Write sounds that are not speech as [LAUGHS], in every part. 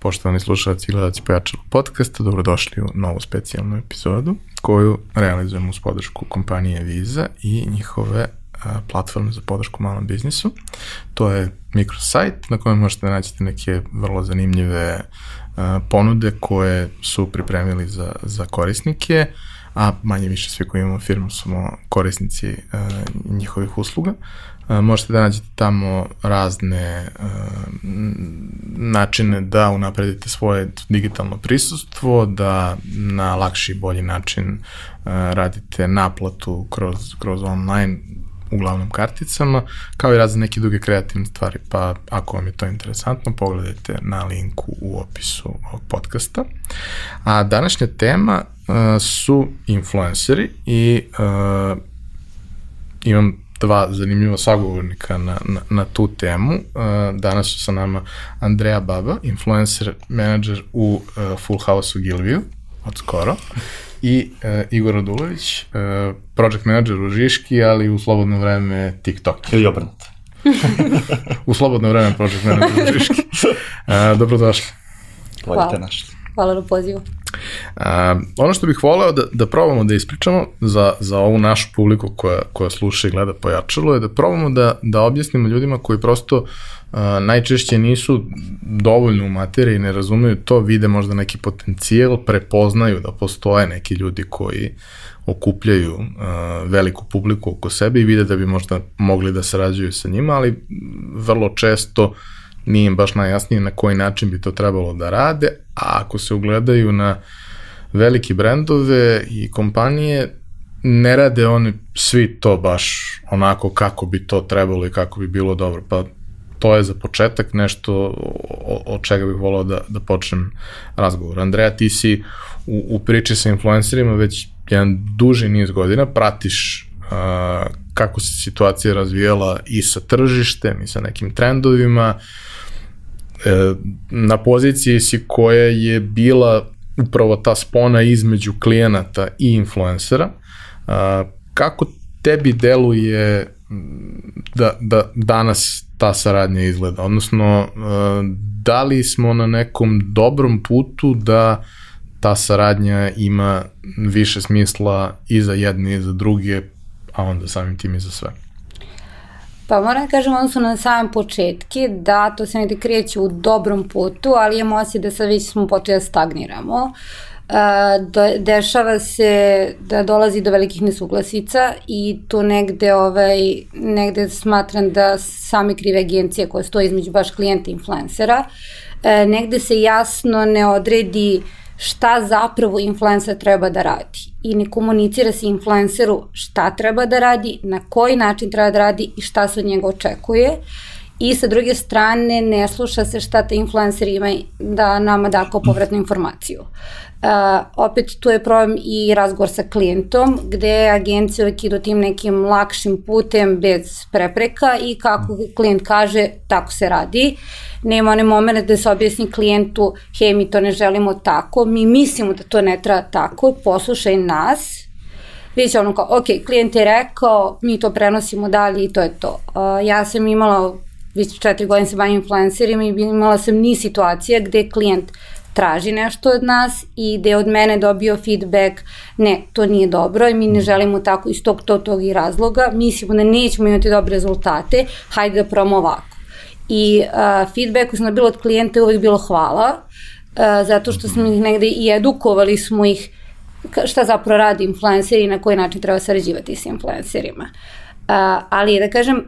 Poštovani slušalci i gledalci Pojačalo podcasta, dobrodošli u novu specijalnu epizodu koju realizujemo uz podršku kompanije Visa i njihove platforme za podršku malom biznisu. To je mikrosajt na kojem možete naćete neke vrlo zanimljive ponude koje su pripremili za, za korisnike, a manje više svi koji imamo firmu smo korisnici njihovih usluga. Možete da nađete tamo razne uh, načine da unapredite svoje digitalno prisustvo, da na lakši i bolji način uh, radite naplatu kroz, kroz online uglavnom karticama, kao i razne neke druge kreativne stvari, pa ako vam je to interesantno, pogledajte na linku u opisu ovog podcasta. A današnja tema uh, su influenceri i uh, imam dva zanimljiva sagovornika na, na, na tu temu. Uh, danas su sa nama Andreja Baba, influencer manager u uh, Full House u Gilviju, od skoro, i uh, Igor Radulović, project manager u Žiški, ali u slobodno vreme TikTok. Ili obrnuto. [LAUGHS] u slobodno vreme project manager u Žiški. Dobrodošli. Hvala. našli. Hvala na pozivu. A, ono što bih voleo da, da probamo da ispričamo za, za ovu našu publiku koja, koja sluša i gleda pojačalo je da probamo da, da objasnimo ljudima koji prosto a, najčešće nisu dovoljno u materiji, ne razumeju to, vide možda neki potencijal, prepoznaju da postoje neki ljudi koji okupljaju uh, veliku publiku oko sebe i vide da bi možda mogli da sarađuju sa njima, ali vrlo često uh, nije im baš najjasnije na koji način bi to trebalo da rade, a ako se ugledaju na veliki brendove i kompanije, ne rade oni svi to baš onako kako bi to trebalo i kako bi bilo dobro. Pa to je za početak nešto od čega bih volao da, da počnem razgovor. Andreja, ti si u, u priči sa influencerima već jedan duži niz godina, pratiš uh, kako se situacija razvijala i sa tržištem i sa nekim trendovima, E, na poziciji si koja je bila upravo ta spona između klijenata i influencera. Kako tebi deluje da, da danas ta saradnja izgleda? Odnosno, e, da li smo na nekom dobrom putu da ta saradnja ima više smisla i za jedne i za druge, a onda samim tim i za sve? Pa moram da kažem odnosno na samom početke da to se negde kreće u dobrom putu, ali imamo osjećaj da sad već smo počeli da stagniramo. E, dešava se da dolazi do velikih nesuglasica i tu negde, ovaj, negde smatram da same krive agencije koje stoje između baš klijenta i influencera, e, negde se jasno ne odredi šta zapravo influencer treba da radi i ne komunicira se influenceru šta treba da radi, na koji način treba da radi i šta se od njega očekuje. I sa druge strane ne sluša se šta te influencer ima da nama da kao povratnu informaciju. Uh, opet tu je problem i razgovor sa klijentom gde agencija uvek idu tim nekim lakšim putem bez prepreka i kako klijent kaže tako se radi. Nema one moment da se objasni klijentu hej mi to ne želimo tako, mi mislimo da to ne treba tako, poslušaj nas, Vidite ono kao, ok, klijent je rekao, mi to prenosimo dalje i to je to. Uh, ja sam imala, već četiri godine se bavim influencerima i imala sam ni situacija gde klijent traži nešto od nas i da je od mene dobio feedback, ne, to nije dobro i mi ne želimo tako iz tog, tog, tog i razloga, mislimo da nećemo imati dobre rezultate, hajde da promo ovako. I uh, feedback koji bilo od klijenta je uvek bilo hvala, uh, zato što smo ih negde i edukovali smo ih šta zapravo radi influencer i na koji način treba sarađivati sa influencerima. Uh, ali da kažem,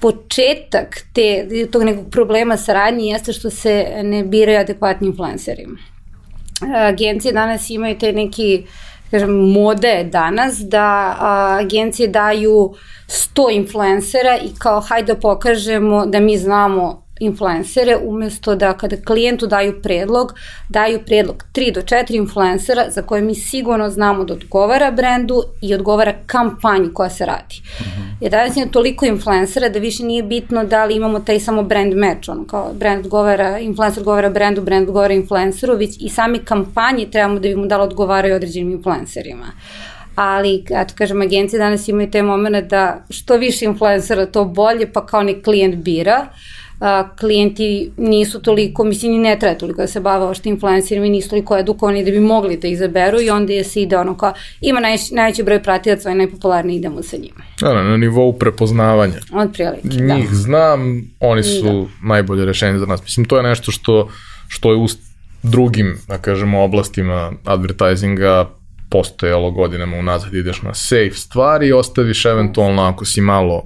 početak te, tog nekog problema saradnje jeste što se ne biraju adekvatni influenceri. Agencije danas imaju te neki kažem, mode danas da a, agencije daju 100 influencera i kao hajde da pokažemo da mi znamo influencere, umesto da kada klijentu daju predlog, daju predlog 3 do 4 influencera za koje mi sigurno znamo da odgovara brendu i odgovara kampanji koja se radi. Mm -hmm. Jer danas je toliko influencera da više nije bitno da li imamo taj samo brand match, ono kao brand odgovara, influencer odgovara brendu, brand odgovara influenceru, već i sami kampanje trebamo da bi mu dali odgovaraju određenim influencerima ali, eto kažem, agencije danas imaju te momene da što više influencera to bolje, pa kao ni klijent bira. Uh, a, klijenti nisu toliko, mislim i ne treba toliko da se bave ošte influencerima i nisu toliko edukovani da bi mogli da izaberu i onda je se ide ono kao ima naj, najveći broj pratilaca i najpopularniji idemo sa njima. Da, na nivou prepoznavanja. Od prilike, da. Njih znam, oni su da. najbolje rešenje za nas. Mislim, to je nešto što, što je u drugim, da kažemo, oblastima advertisinga postojalo godinama unazad, ideš na safe stvari i ostaviš eventualno ako si malo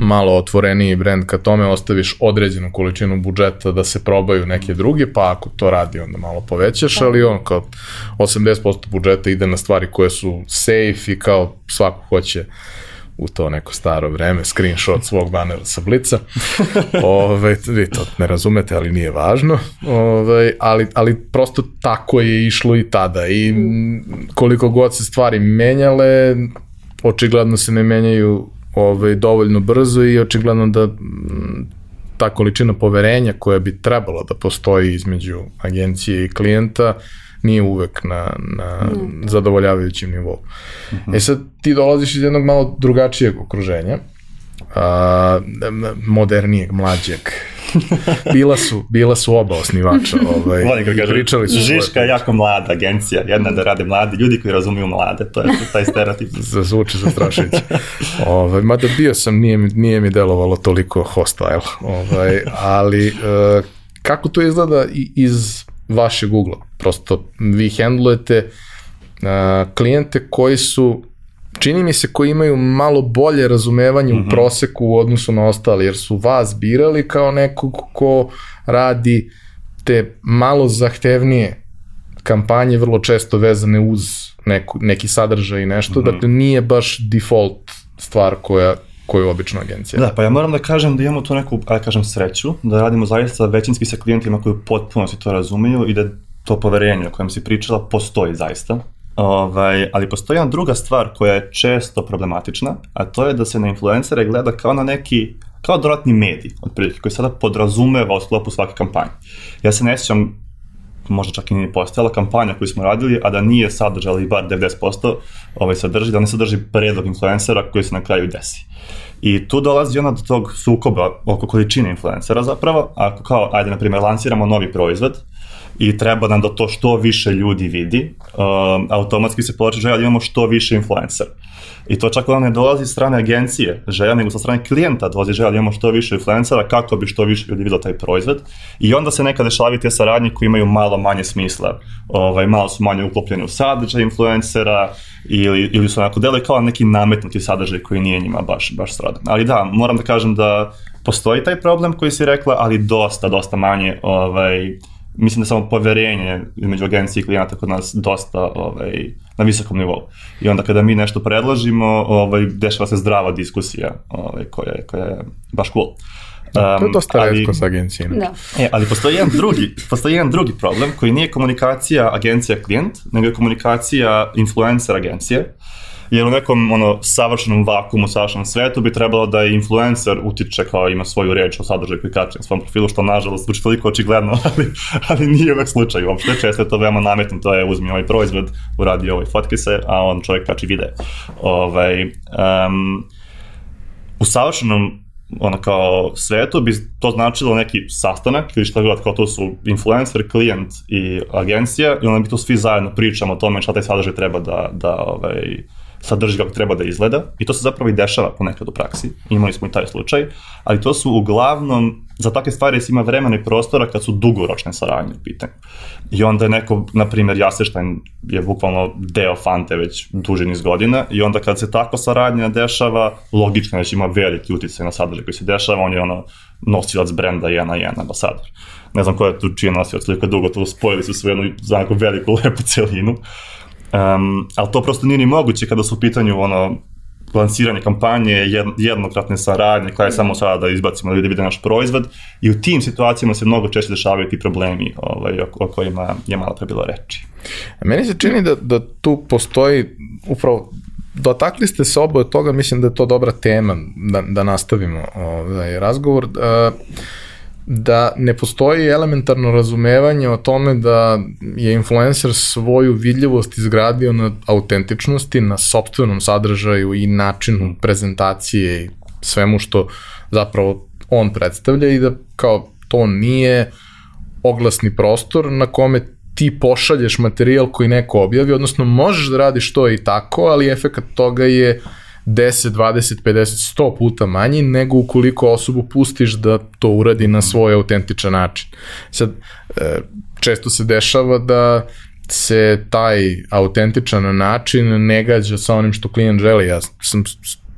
malo otvoreniji brend ka tome, ostaviš određenu količinu budžeta da se probaju neke druge, pa ako to radi onda malo povećaš, da. ali on kao 80% budžeta ide na stvari koje su safe i kao svako hoće u to neko staro vreme, screenshot svog banera sa blica. [LAUGHS] Ove, vi to ne razumete, ali nije važno. Ove, ali, ali prosto tako je išlo i tada. I koliko god se stvari menjale, očigledno se ne menjaju ove, dovoljno brzo i očigledno da ta količina poverenja koja bi trebalo da postoji između agencije i klijenta nije uvek na, na mm. zadovoljavajućem nivou. Mm -hmm. E sad ti dolaziš iz jednog malo drugačijeg okruženja, a, modernijeg, mlađeg. [LAUGHS] bila su, bila su oba osnivača. Ovaj, Volim kako kaže, pričali su Žiška je jako mlada agencija, jedna da rade mladi ljudi koji razumiju mlade, to je taj stereotip. [LAUGHS] Zvuči zastrašujuće. ovaj, mada bio sam, nije, nije mi delovalo toliko hostile, ovaj, ali uh, kako to izgleda iz vašeg ugla. Prosto vi handlujete uh, klijente koji su čini mi se koji imaju malo bolje razumevanje mm -hmm. u mhm. proseku u odnosu na ostali, jer su vas birali kao nekog ko radi te malo zahtevnije kampanje, vrlo često vezane uz neku, neki sadržaj i nešto, mm -hmm. dakle nije baš default stvar koja, koju obično agencija. Da, pa ja moram da kažem da imamo tu neku, ajde kažem, sreću, da radimo zaista većinski sa klijentima koji potpuno si to razumeju i da to poverenje o kojem si pričala postoji zaista. Ovaj, ali postoji jedna druga stvar koja je često problematična, a to je da se na influencere gleda kao na neki kao dodatni medij, otprilike, koji sada podrazumeva u sklopu svake kampanje. Ja se ne sjećam, možda čak i nije postojala kampanja koju smo radili, a da nije sadržala i bar 90% ovaj sadrži, da ne sadrži predlog influencera koji se na kraju desi. I tu dolazi ona do tog sukoba oko količine influencera zapravo, ako kao, ajde, na primjer, lanciramo novi proizvod, i treba nam da to što više ljudi vidi, um, automatski se povlači želja da imamo što više influencer. I to čak onda ne dolazi s strane agencije želja, nego sa strane klijenta dolazi želja da imamo što više influencera kako bi što više ljudi vidio taj proizvod. I onda se nekada dešavaju te saradnje koji imaju malo manje smisla. Ovaj, malo su manje uklopljeni u sadržaj influencera ili, ili su onako deluje kao neki nametnuti sadržaj koji nije njima baš, baš srodan. Ali da, moram da kažem da postoji taj problem koji si rekla, ali dosta, dosta manje ovaj, mislim da samo poverenje između agencije i klijenata kod nas dosta ovaj, na visokom nivou. I onda kada mi nešto predložimo, ovaj, dešava se zdrava diskusija ovaj, koja, je, koja je baš cool. Um, to je dosta ali, redko sa agencijama. Da. E, ali postoji jedan, drugi, postoji jedan drugi problem koji nije komunikacija agencija-klijent, nego je komunikacija influencer-agencije. Uh, jer u nekom ono, savršenom vakumu, savršenom svetu bi trebalo da influencer utiče kao ima svoju reč o sadržaju koji kače na svom profilu, što nažalost zvuči toliko očigledno, [LAUGHS] ali, ali nije uvek slučaj uopšte, često je to veoma nametno, to je uzmi ovaj proizvod, uradi ovaj fotke se, a on čovjek kači video. Ovaj, um, u savršenom ono kao svetu bi to značilo neki sastanak ili šta god kao to su influencer, klijent i agencija i onda bi to svi zajedno pričamo o tome šta taj sadržaj treba da, da ovaj, sadrži kako treba da izgleda i to se zapravo i dešava ponekad u praksi. Imali smo i taj slučaj, ali to su uglavnom, za takve stvari se ima vremena i prostora kad su dugoročne saradnje u pitanju. I onda je neko, na primjer, Jaseštajn je bukvalno deo Fante već duži niz godina i onda kad se tako saradnja dešava, logično je da ima veliki uticaj na sadržaj koji se dešava, on je ono nosilac brenda jedan na jedan ambasador. Ne znam ko je tu čije nosilac, toliko dugo to spojili su u jednu veliku lepu celinu. Um, ali to prosto nije ni moguće kada su u pitanju ono, lansiranje kampanje, jednokratne saradnje, koja je samo sada da izbacimo ljudi da vide naš proizvod i u tim situacijama se mnogo češće dešavaju ti problemi ovaj, o, o kojima je malo pre bilo reči. Meni se čini da, da tu postoji upravo dotakli ste se oboje toga, mislim da je to dobra tema da, da nastavimo ovaj razgovor. Uh, da ne postoji elementarno razumevanje o tome da je influencer svoju vidljivost izgradio na autentičnosti, na sobstvenom sadržaju i načinu prezentacije i svemu što zapravo on predstavlja i da kao to nije oglasni prostor na kome ti pošalješ materijal koji neko objavi, odnosno možeš da radiš to i tako, ali efekat toga je 10, 20, 50, 100 puta manji nego ukoliko osobu pustiš da to uradi na svoj autentičan način. Sad, e, često se dešava da se taj autentičan način ne gađa sa onim što klijent želi. Ja sam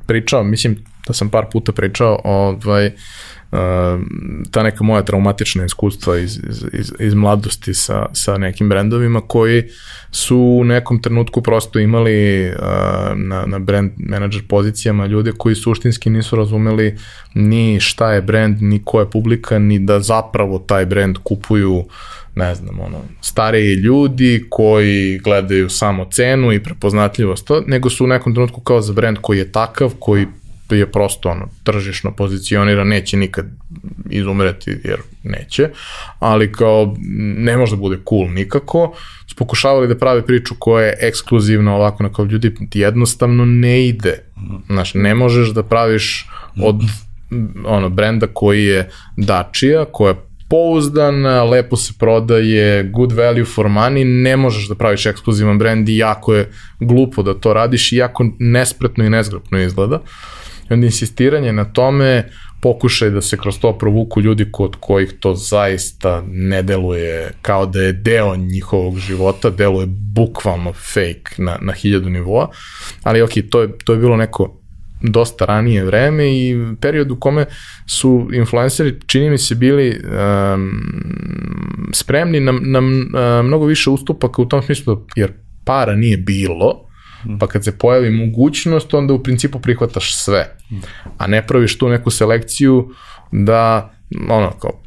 pričao, mislim da sam par puta pričao ovaj, ta neka moja traumatična iskustva iz, iz, iz mladosti sa, sa nekim brendovima koji su u nekom trenutku prosto imali uh, na, na brand manager pozicijama ljude koji suštinski nisu razumeli ni šta je brand, ni ko je publika, ni da zapravo taj brand kupuju ne znam, ono, stariji ljudi koji gledaju samo cenu i prepoznatljivost, to, nego su u nekom trenutku kao za brand koji je takav, koji je prosto ono, tržišno pozicionira, neće nikad izumreti jer neće, ali kao ne može da bude cool nikako, su pokušavali da prave priču koja je ekskluzivna ovako na kao ljudi jednostavno ne ide. Znaš, ne možeš da praviš od ono, brenda koji je Dacia, koja je pouzdana, lepo se prodaje, good value for money, ne možeš da praviš ekskluzivan brend i jako je glupo da to radiš i jako nespretno i nezgrapno izgleda. Uh, I onda insistiranje na tome, pokušaj da se kroz to provuku ljudi kod kojih to zaista ne deluje kao da je deo njihovog života, deluje bukvalno fake na, na hiljadu nivoa, ali ok, to je, to je bilo neko dosta ranije vreme i period u kome su influenceri, čini mi se, bili um, spremni na, na uh, mnogo više ustupaka u tom smislu, jer para nije bilo, Pa kad se pojavi mogućnost, onda u principu prihvataš sve. A ne praviš tu neku selekciju da, ono, kao,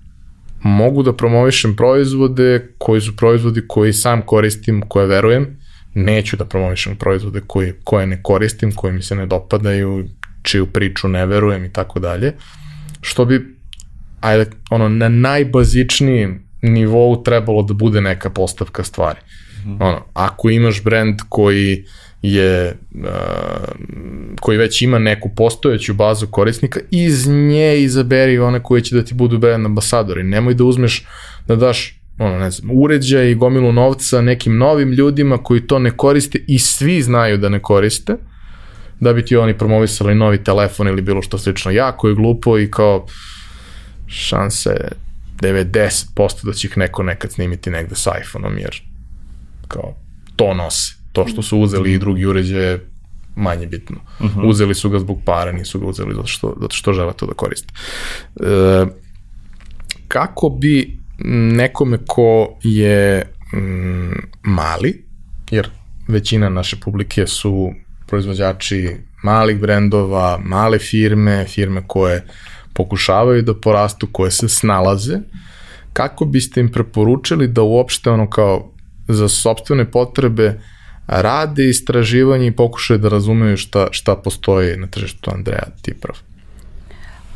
mogu da promovišem proizvode koji su proizvodi koji sam koristim, koje verujem, neću da promovišem proizvode koji, koje ne koristim, koji mi se ne dopadaju, čiju priču ne verujem i tako dalje, što bi ajde, ono, na najbazičnijem nivou trebalo da bude neka postavka stvari. Mm. Ono, ako imaš brend koji uh, je koji već ima neku postojeću bazu korisnika, iz nje izaberi one koje će da ti budu brand ambasadori. Nemoj da uzmeš da daš ono, ne znam, uređaj i gomilu novca nekim novim ljudima koji to ne koriste i svi znaju da ne koriste, da bi ti oni promovisali novi telefon ili bilo što slično. Jako je glupo i kao šanse 90% da će ih neko nekad snimiti negde sa iPhone-om, jer kao to nose to što su uzeli i drugi uređaje manje bitno. Uh mhm. -huh. Uzeli su ga zbog para, nisu ga uzeli zato što, zato što žele to da koriste. E, kako bi nekome ko je mm, mali, jer većina naše publike su proizvođači malih brendova, male firme, firme koje pokušavaju da porastu, koje se snalaze, kako biste im preporučili da uopšte ono kao za sobstvene potrebe rade istraživanje i pokušaju da razumeju šta, šta postoji na tržištu Andreja Tiprov?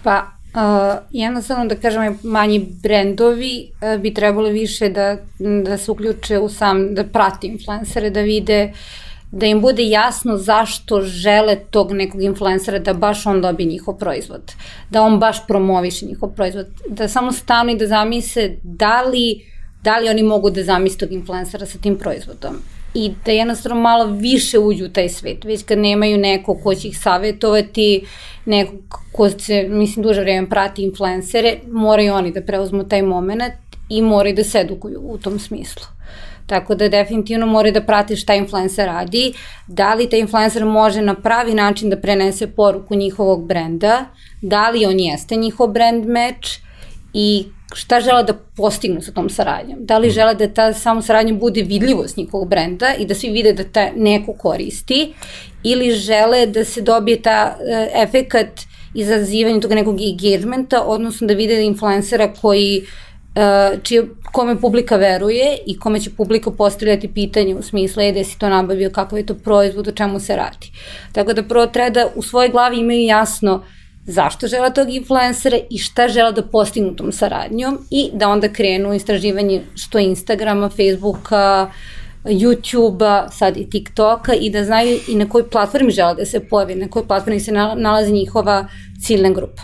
Pa, uh, jednostavno da kažem, manji brendovi uh, bi trebali više da, da se uključe u sam, da prati influencere, da vide da im bude jasno zašto žele tog nekog influencera da baš on dobije njihov proizvod, da on baš promoviše njihov proizvod, da samo stanu i da zamise da li, da li oni mogu da zamisle tog influencera sa tim proizvodom i da jednostavno malo više uđu u taj svet, već kad nemaju neko ko će ih savjetovati, neko ko se, mislim, duže vreme prati influencere, moraju oni da preuzmu taj moment i moraju da se edukuju u tom smislu. Tako da definitivno moraju da prate šta influencer radi, da li taj influencer može na pravi način da prenese poruku njihovog brenda, da li on jeste njihov brand match i šta žele da postignu sa tom saradnjom. Da li žele da ta samo saradnja bude vidljivost njihovog brenda i da svi vide da ta neko koristi ili žele da se dobije ta uh, efekat izazivanja tog nekog engagementa, odnosno da vide influencera koji uh, čije, kome publika veruje i kome će publika postavljati pitanje u smislu e, gde si to nabavio, kakav je to proizvod, o čemu se radi. Tako da prvo treba da u svojoj glavi imaju jasno uh, zašto žele tog influencera i šta žele da postignu tom saradnjom i da onda krenu istraživanje što Instagrama, Facebooka, YouTube-a, sad i TikToka i da znaju i na kojoj platformi žele da se pojavi, na kojoj platformi se nalazi njihova ciljna grupa.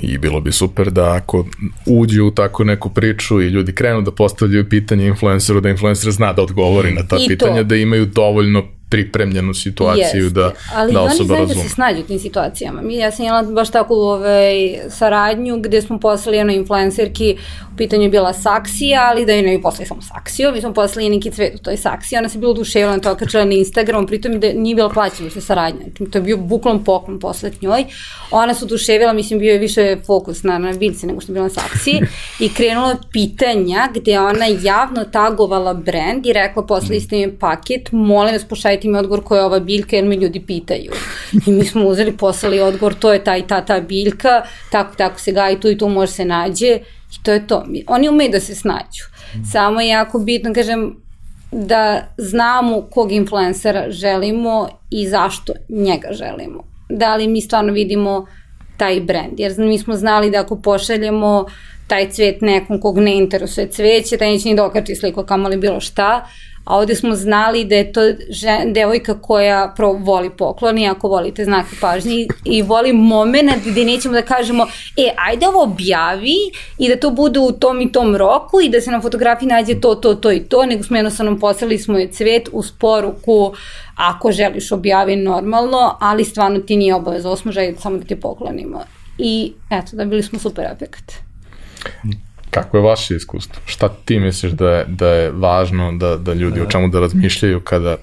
I bilo bi super da ako uđe u tako neku priču i ljudi krenu da postavljaju pitanje influenceru, da influencer zna da odgovori na ta I pitanja, to. da imaju dovoljno pripremljenu situaciju Jeste, da, ali da oni osoba znaju razume. da se snađu u tim situacijama. Mi, ja sam imala baš takvu ovaj, saradnju gde smo poslali jednoj influencerki, u pitanju je bila saksija, ali da je ne bi poslali samo saksiju, mi smo poslali neki cvet u toj saksiji, ona se bila oduševila na to, okačila na Instagram, pritom da nije bila plaćena se saradnja, Znači, to je bio buklon poklon poslat njoj, ona se oduševila, mislim bio je više fokus na, na biljce nego što je bila na saksiji i krenula pitanja gde ona javno tagovala brand i rekla poslali ste mi paket, molim vas pošaljite mi odgovor koja je ova biljka jer me ljudi pitaju. I mi smo uzeli, poslali odgovor, to je ta i ta ta biljka, tako tako se gaji, tu i tu može se nađe i to je to. Oni umeju da se snađu. Samo je jako bitno, kažem, da znamo kog influencera želimo i zašto njega želimo. Da li mi stvarno vidimo taj brand, jer mi smo znali da ako pošaljemo taj cvet nekom kog ne interesuje cveće, taj neće ni dokači sliku kamali bilo šta, a ovde smo znali da je to žen, devojka koja prvo voli pokloni, ako volite znake pažnje i, i voli moment gde nećemo da kažemo e, ajde ovo objavi i da to bude u tom i tom roku i da se na fotografiji nađe to, to, to i to, nego smo jednostavno poslali smo je cvet uz poruku ako želiš objavi normalno, ali stvarno ti nije obaveza, ovo smo želi samo da ti poklonimo. I eto, dobili smo super efekt. Kako je vaše iskustvo? Šta ti misliš da je, da je važno da, da ljudi o čemu da razmišljaju kada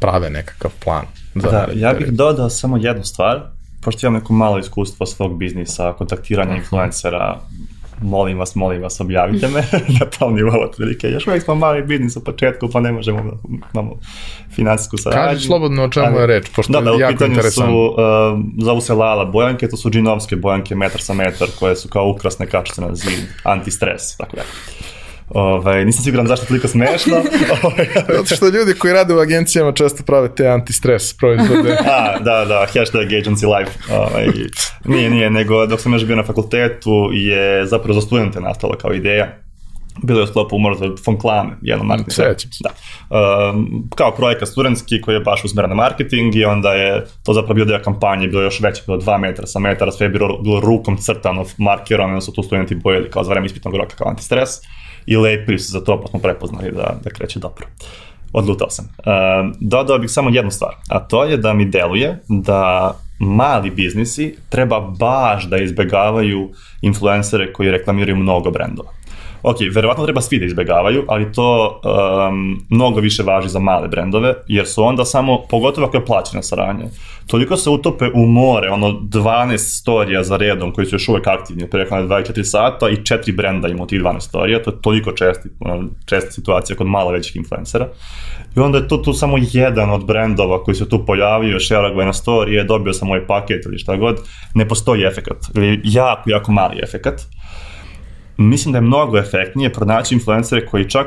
prave nekakav plan? Za Da, ja bih period? dodao samo jednu stvar, pošto imam neko malo iskustvo svog biznisa, kontaktiranja influencera, molim vas, molim vas, objavite me [LAUGHS] na tom nivou otprilike. Još uvijek smo mali biznis u početku, pa ne možemo da imamo finansijsku saradnju. Kaži slobodno o čemu je reč, pošto da, da, je u jako pitanju interesantno. su, uh, zovu se Lala bojanke, to su džinovske bojanke metar sa metar, koje su kao ukrasne kačice na zid, anti-stres, tako da. Ove, nisam siguran zašto je toliko smešno. [LAUGHS] Ovaj, [LAUGHS] Zato što ljudi koji rade u agencijama često prave te anti-stres proizvode. [LAUGHS] A, da, da, hashtag agency life. Ovaj, nije, nije, nego dok sam još bio na fakultetu je zapravo za studente nastalo kao ideja. Bilo je u sklopu možda von Klame, jedno marketing. Sećam se. Da. Um, kao projekat studentski koji je baš usmeren na marketing i onda je to zapravo bio deo kampanje, bilo je još veće, bilo 2 metra sa metara, sve je bilo, bilo rukom crtano, markerom, onda su tu studenti bojili kao za vreme ispitnog roka kao antistres i lepili su za to, pa smo prepoznali da, da kreće dobro odlutao sam. Uh, dodao bih samo jednu stvar, a to je da mi deluje da mali biznisi treba baš da izbegavaju influencere koji reklamiraju mnogo brendova. Ok, verovatno treba svi da izbegavaju, ali to um, mnogo više važi za male brendove, jer su onda samo, pogotovo ako je plaćena saradnja, toliko se utope u more, ono 12 storija za redom koji su još uvek aktivni, preko na 24 sata i četiri brenda ima u tih 12 storija, to je toliko česti, ono, česta situacija kod malo većih influencera. I onda je to tu samo jedan od brendova koji se tu pojavio, ga je na storije, dobio sam ovaj paket ili šta god, ne postoji efekat, ili jako, jako mali efekat mislim da je mnogo efektnije pronaći influencere koji čak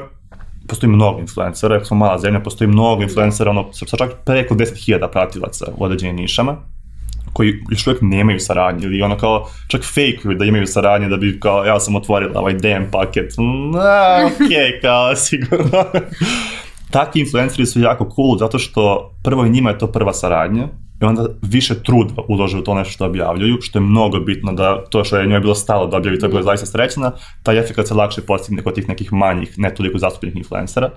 postoji mnogo influencera, ako smo mala zemlja, postoji mnogo influencera, ono, sa čak preko 10.000 pratilaca u određenim nišama, koji još uvijek nemaju saradnje ili ono kao čak fejkuju da imaju saradnje da bi kao ja sam otvorila ovaj DM paket. Mm, a, ok, kao sigurno. Takvi influenceri su jako cool zato što prvo i njima je to prva saradnja i onda više truda ulože u to nešto što objavljuju, što je mnogo bitno da to što je njoj bilo stalo da objavi, to je bilo zaista srećna, taj efekt se lakše postigne kod tih nekih manjih, ne toliko zastupljenih influencera.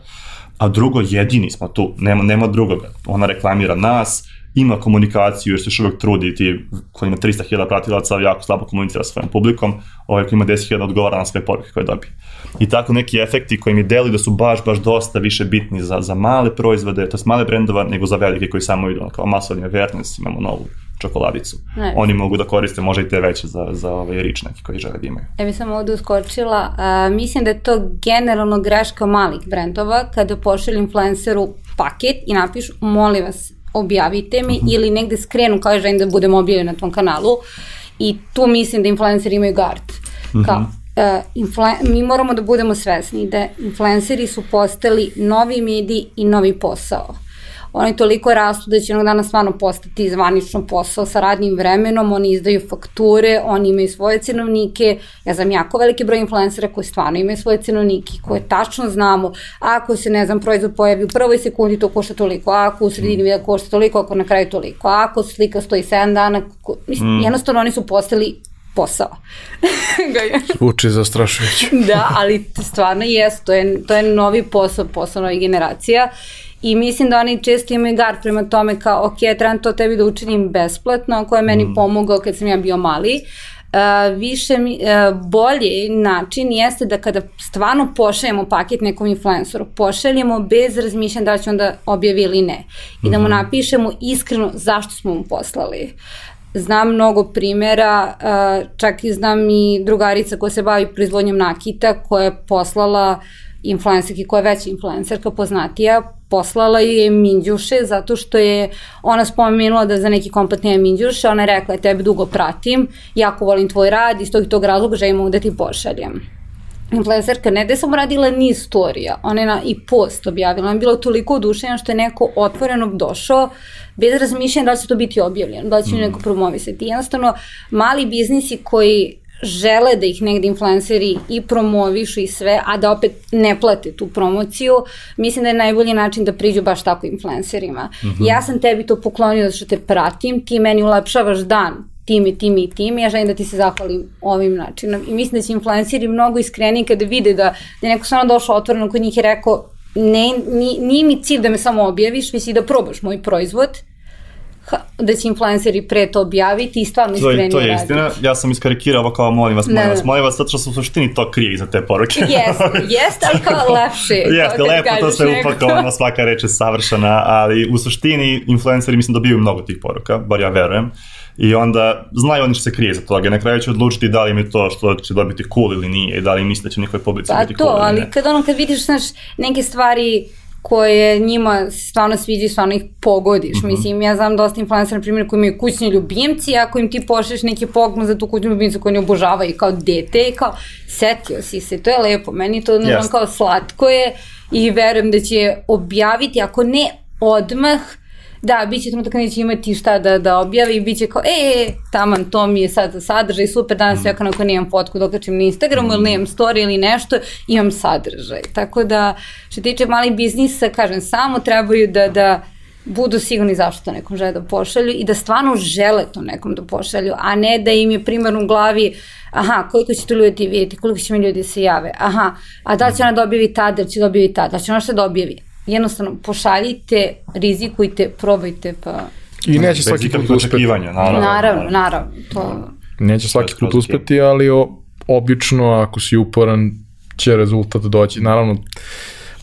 A drugo, jedini smo tu, nema, nema drugoga. Ona reklamira nas, ima komunikaciju jer se još uvijek trudi ti koji ima 300.000 pratilaca jako slabo komunicira sa svojom publikom, ovaj koji ima 10.000 odgovara na sve poruke koje dobije. I tako neki efekti koji mi deluju da su baš, baš dosta više bitni za, za male proizvode, to male brendova, nego za velike koji samo idu kao masovni awareness, imamo novu čokoladicu. Ne. Oni mogu da koriste možda i te veće za, za ovaj rič neki koji žele da imaju. Ja bih samo ovde uskočila, a, mislim da je to generalno greška malih brendova kada pošalju influenceru paket i napišu molim vas objavite mi ili negde skrenu kao želim da budem objavljen na tvom kanalu i tu mislim da influenceri imaju gard. Kao, uh, influen, mi moramo da budemo svesni da influenceri su postali novi mediji i novi posao. Oni toliko rastu da će jednog dana stvarno postati zvanično posao sa radnim vremenom, oni izdaju fakture, oni imaju svoje cenovnike, ja znam jako veliki broj influencera koji stvarno imaju svoje cenovnike, koje tačno znamo, ako se, ne znam, proizvod pojavi u prvoj sekundi, to košta toliko, ako u sredini videa košta toliko, ako na kraju toliko, ako slika stoji 7 dana, ko, mislim, jednostavno oni su postali posao. [LAUGHS] Zvuči zastrašujuće. da, ali stvarno jes, to je, to je novi posao, posao novih generacija I mislim da oni često imaju gard prema tome kao, ok, trebam to tebi da učinim besplatno, ko je meni mm. pomogao kad sam ja bio mali. Uh, više mi, uh, bolji način jeste da kada stvarno pošaljemo paket nekom influenceru, pošaljemo bez razmišljanja da će onda objavi ili ne. I da mu mhm. napišemo iskreno zašto smo mu poslali. Znam mnogo primera, uh, čak i znam i drugarica koja se bavi proizvodnjom nakita koja je poslala influencerki koja je veća influencerka, poznatija, poslala je Minđuše zato što je ona spomenula da za neki komplet nema Minđuše, ona je rekla, tebe dugo pratim, jako volim tvoj rad, iz tog i tog razloga želim da ti pošaljem. Influencerka ne da je samo radila niz storija, ona je na, i post objavila, ona je bila toliko odušenja što je neko otvoreno došao bez razmišljanja da li će to biti objavljeno, da li će mm. neko promovisati. Jednostavno, mali biznisi koji žele da ih negde influenceri i promovišu i sve, a da opet ne plate tu promociju, mislim da je najbolji način da priđu baš tako influencerima. Mm -hmm. Ja sam tebi to poklonio zato što te pratim, ti meni ulepšavaš dan tim i tim i tim ja želim da ti se zahvalim ovim načinom. I mislim da će influenceri mnogo iskreniji kada vide da, da je neko stvarno došao otvoreno kod njih i rekao ne, nije mi cilj da me samo objaviš, već i da probaš moj proizvod, da će influenceri pre to objaviti i stvarno iskreni To je, to je istina, ja sam iskarikirao kao molim vas, molim vas, molim vas, zato što su u suštini to krije iza te poruke. [LAUGHS] Jeste, jeste, ali kao lepše. Jeste, lepo to sve upakovano, svaka reč je savršena, ali u suštini influenceri mislim dobiju mnogo tih poruka, bar ja verujem. I onda znaju oni što se krije za toga. Na kraju će odlučiti da li mi to što će dobiti cool ili nije i da li misle da će njihove publici pa biti to, cool ili ne. ali kad ono kad vidiš znaš, neke stvari koje njima stvarno sviđa i stvarno ih pogodiš. Mm -hmm. Mislim, ja znam dosta influencera, na primjer, koji imaju kućni ljubimci, ako im ti pošleš neki poklon za tu kućnu ljubimcu koju ne obožavaju kao dete i kao setio si se, to je lepo, meni to yes. kao slatko je i verujem da će objaviti, ako ne odmah, Da, bit će trenutak neće imati šta da, da objavi bit će kao, e, taman, to mi je sad sadržaj, super, danas mm. ja kao nemam fotku da okačem na Instagramu mm. ili nemam story ili nešto, imam sadržaj. Tako da, što tiče malih biznisa, kažem, samo trebaju da, da budu sigurni zašto to nekom žele da pošalju i da stvarno žele to nekom da pošalju, a ne da im je primarno u glavi aha, koliko će to ljudi vidjeti, koliko će mi ljudi se jave, aha, a da će ona dobivi tada, da će dobivi tada, da će ona što dobivi, jednostavno pošaljite, rizikujte, probajte pa... I neće svaki put uspeti. Naravno, naravno, naravno. To... Neće svaki put uspeti, ali o, obično ako si uporan će rezultat doći. Naravno,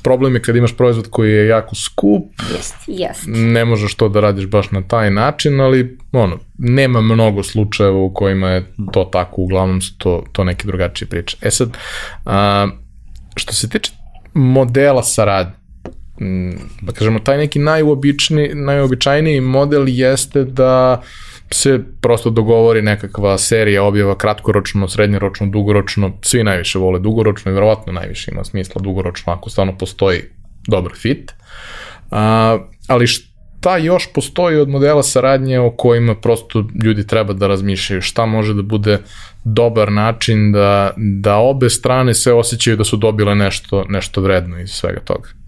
problem je kad imaš proizvod koji je jako skup, jest, jest. ne možeš to da radiš baš na taj način, ali ono, nema mnogo slučajeva u kojima je to tako, uglavnom su to, to neke drugačije priče. E sad, a, što se tiče modela saradnje, da kažemo, taj neki najobični, najobičajniji model jeste da se prosto dogovori nekakva serija objava kratkoročno, srednjoročno, dugoročno, svi najviše vole dugoročno i verovatno najviše ima smisla dugoročno ako stvarno postoji dobar fit. A, ali šta još postoji od modela saradnje o kojima prosto ljudi treba da razmišljaju, šta može da bude dobar način da, da obe strane se osjećaju da su dobile nešto, nešto vredno iz svega toga?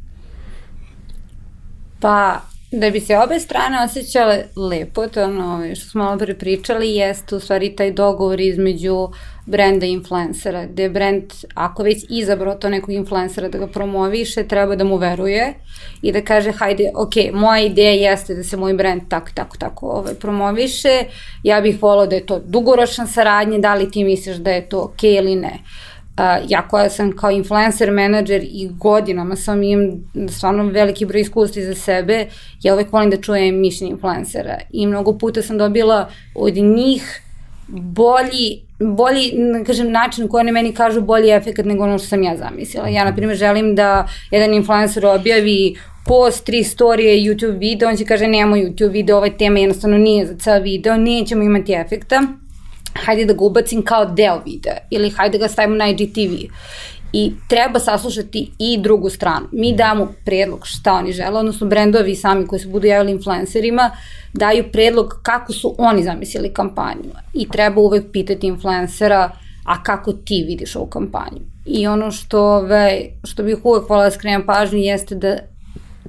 Pa, da bi se obe strane osjećale lepo, to ono što smo malo pre pričali, jeste u stvari taj dogovor između brenda i influencera, gde brend, ako već izabrao to nekog influencera da ga promoviše, treba da mu veruje i da kaže, hajde, ok, moja ideja jeste da se moj brend tako, tako, tako ovaj, promoviše, ja bih volao da je to dugoročna saradnja, da li ti misliš da je to ok ili ne. Uh, ja koja sam kao influencer menadžer i godinama sam imam stvarno veliki broj iskustva za sebe, ja uvek volim da čujem mišljenje influencera i mnogo puta sam dobila od njih bolji, bolji, kažem, način koji oni meni kažu bolji efekt nego ono što sam ja zamislila. Ja, na primjer, želim da jedan influencer objavi post, tri storije, YouTube video, on će kaže nemamo YouTube video, ova tema jednostavno nije za ceo video, nećemo imati efekta hajde da ga ubacim kao deo videa ili hajde ga stavimo na IGTV. I treba saslušati i drugu stranu. Mi damo predlog šta oni žele, odnosno brendovi sami koji se budu javili influencerima daju predlog kako su oni zamislili kampanju. I treba uvek pitati influencera a kako ti vidiš ovu kampanju. I ono što, ove, što bih uvek volila da skrenem pažnju jeste da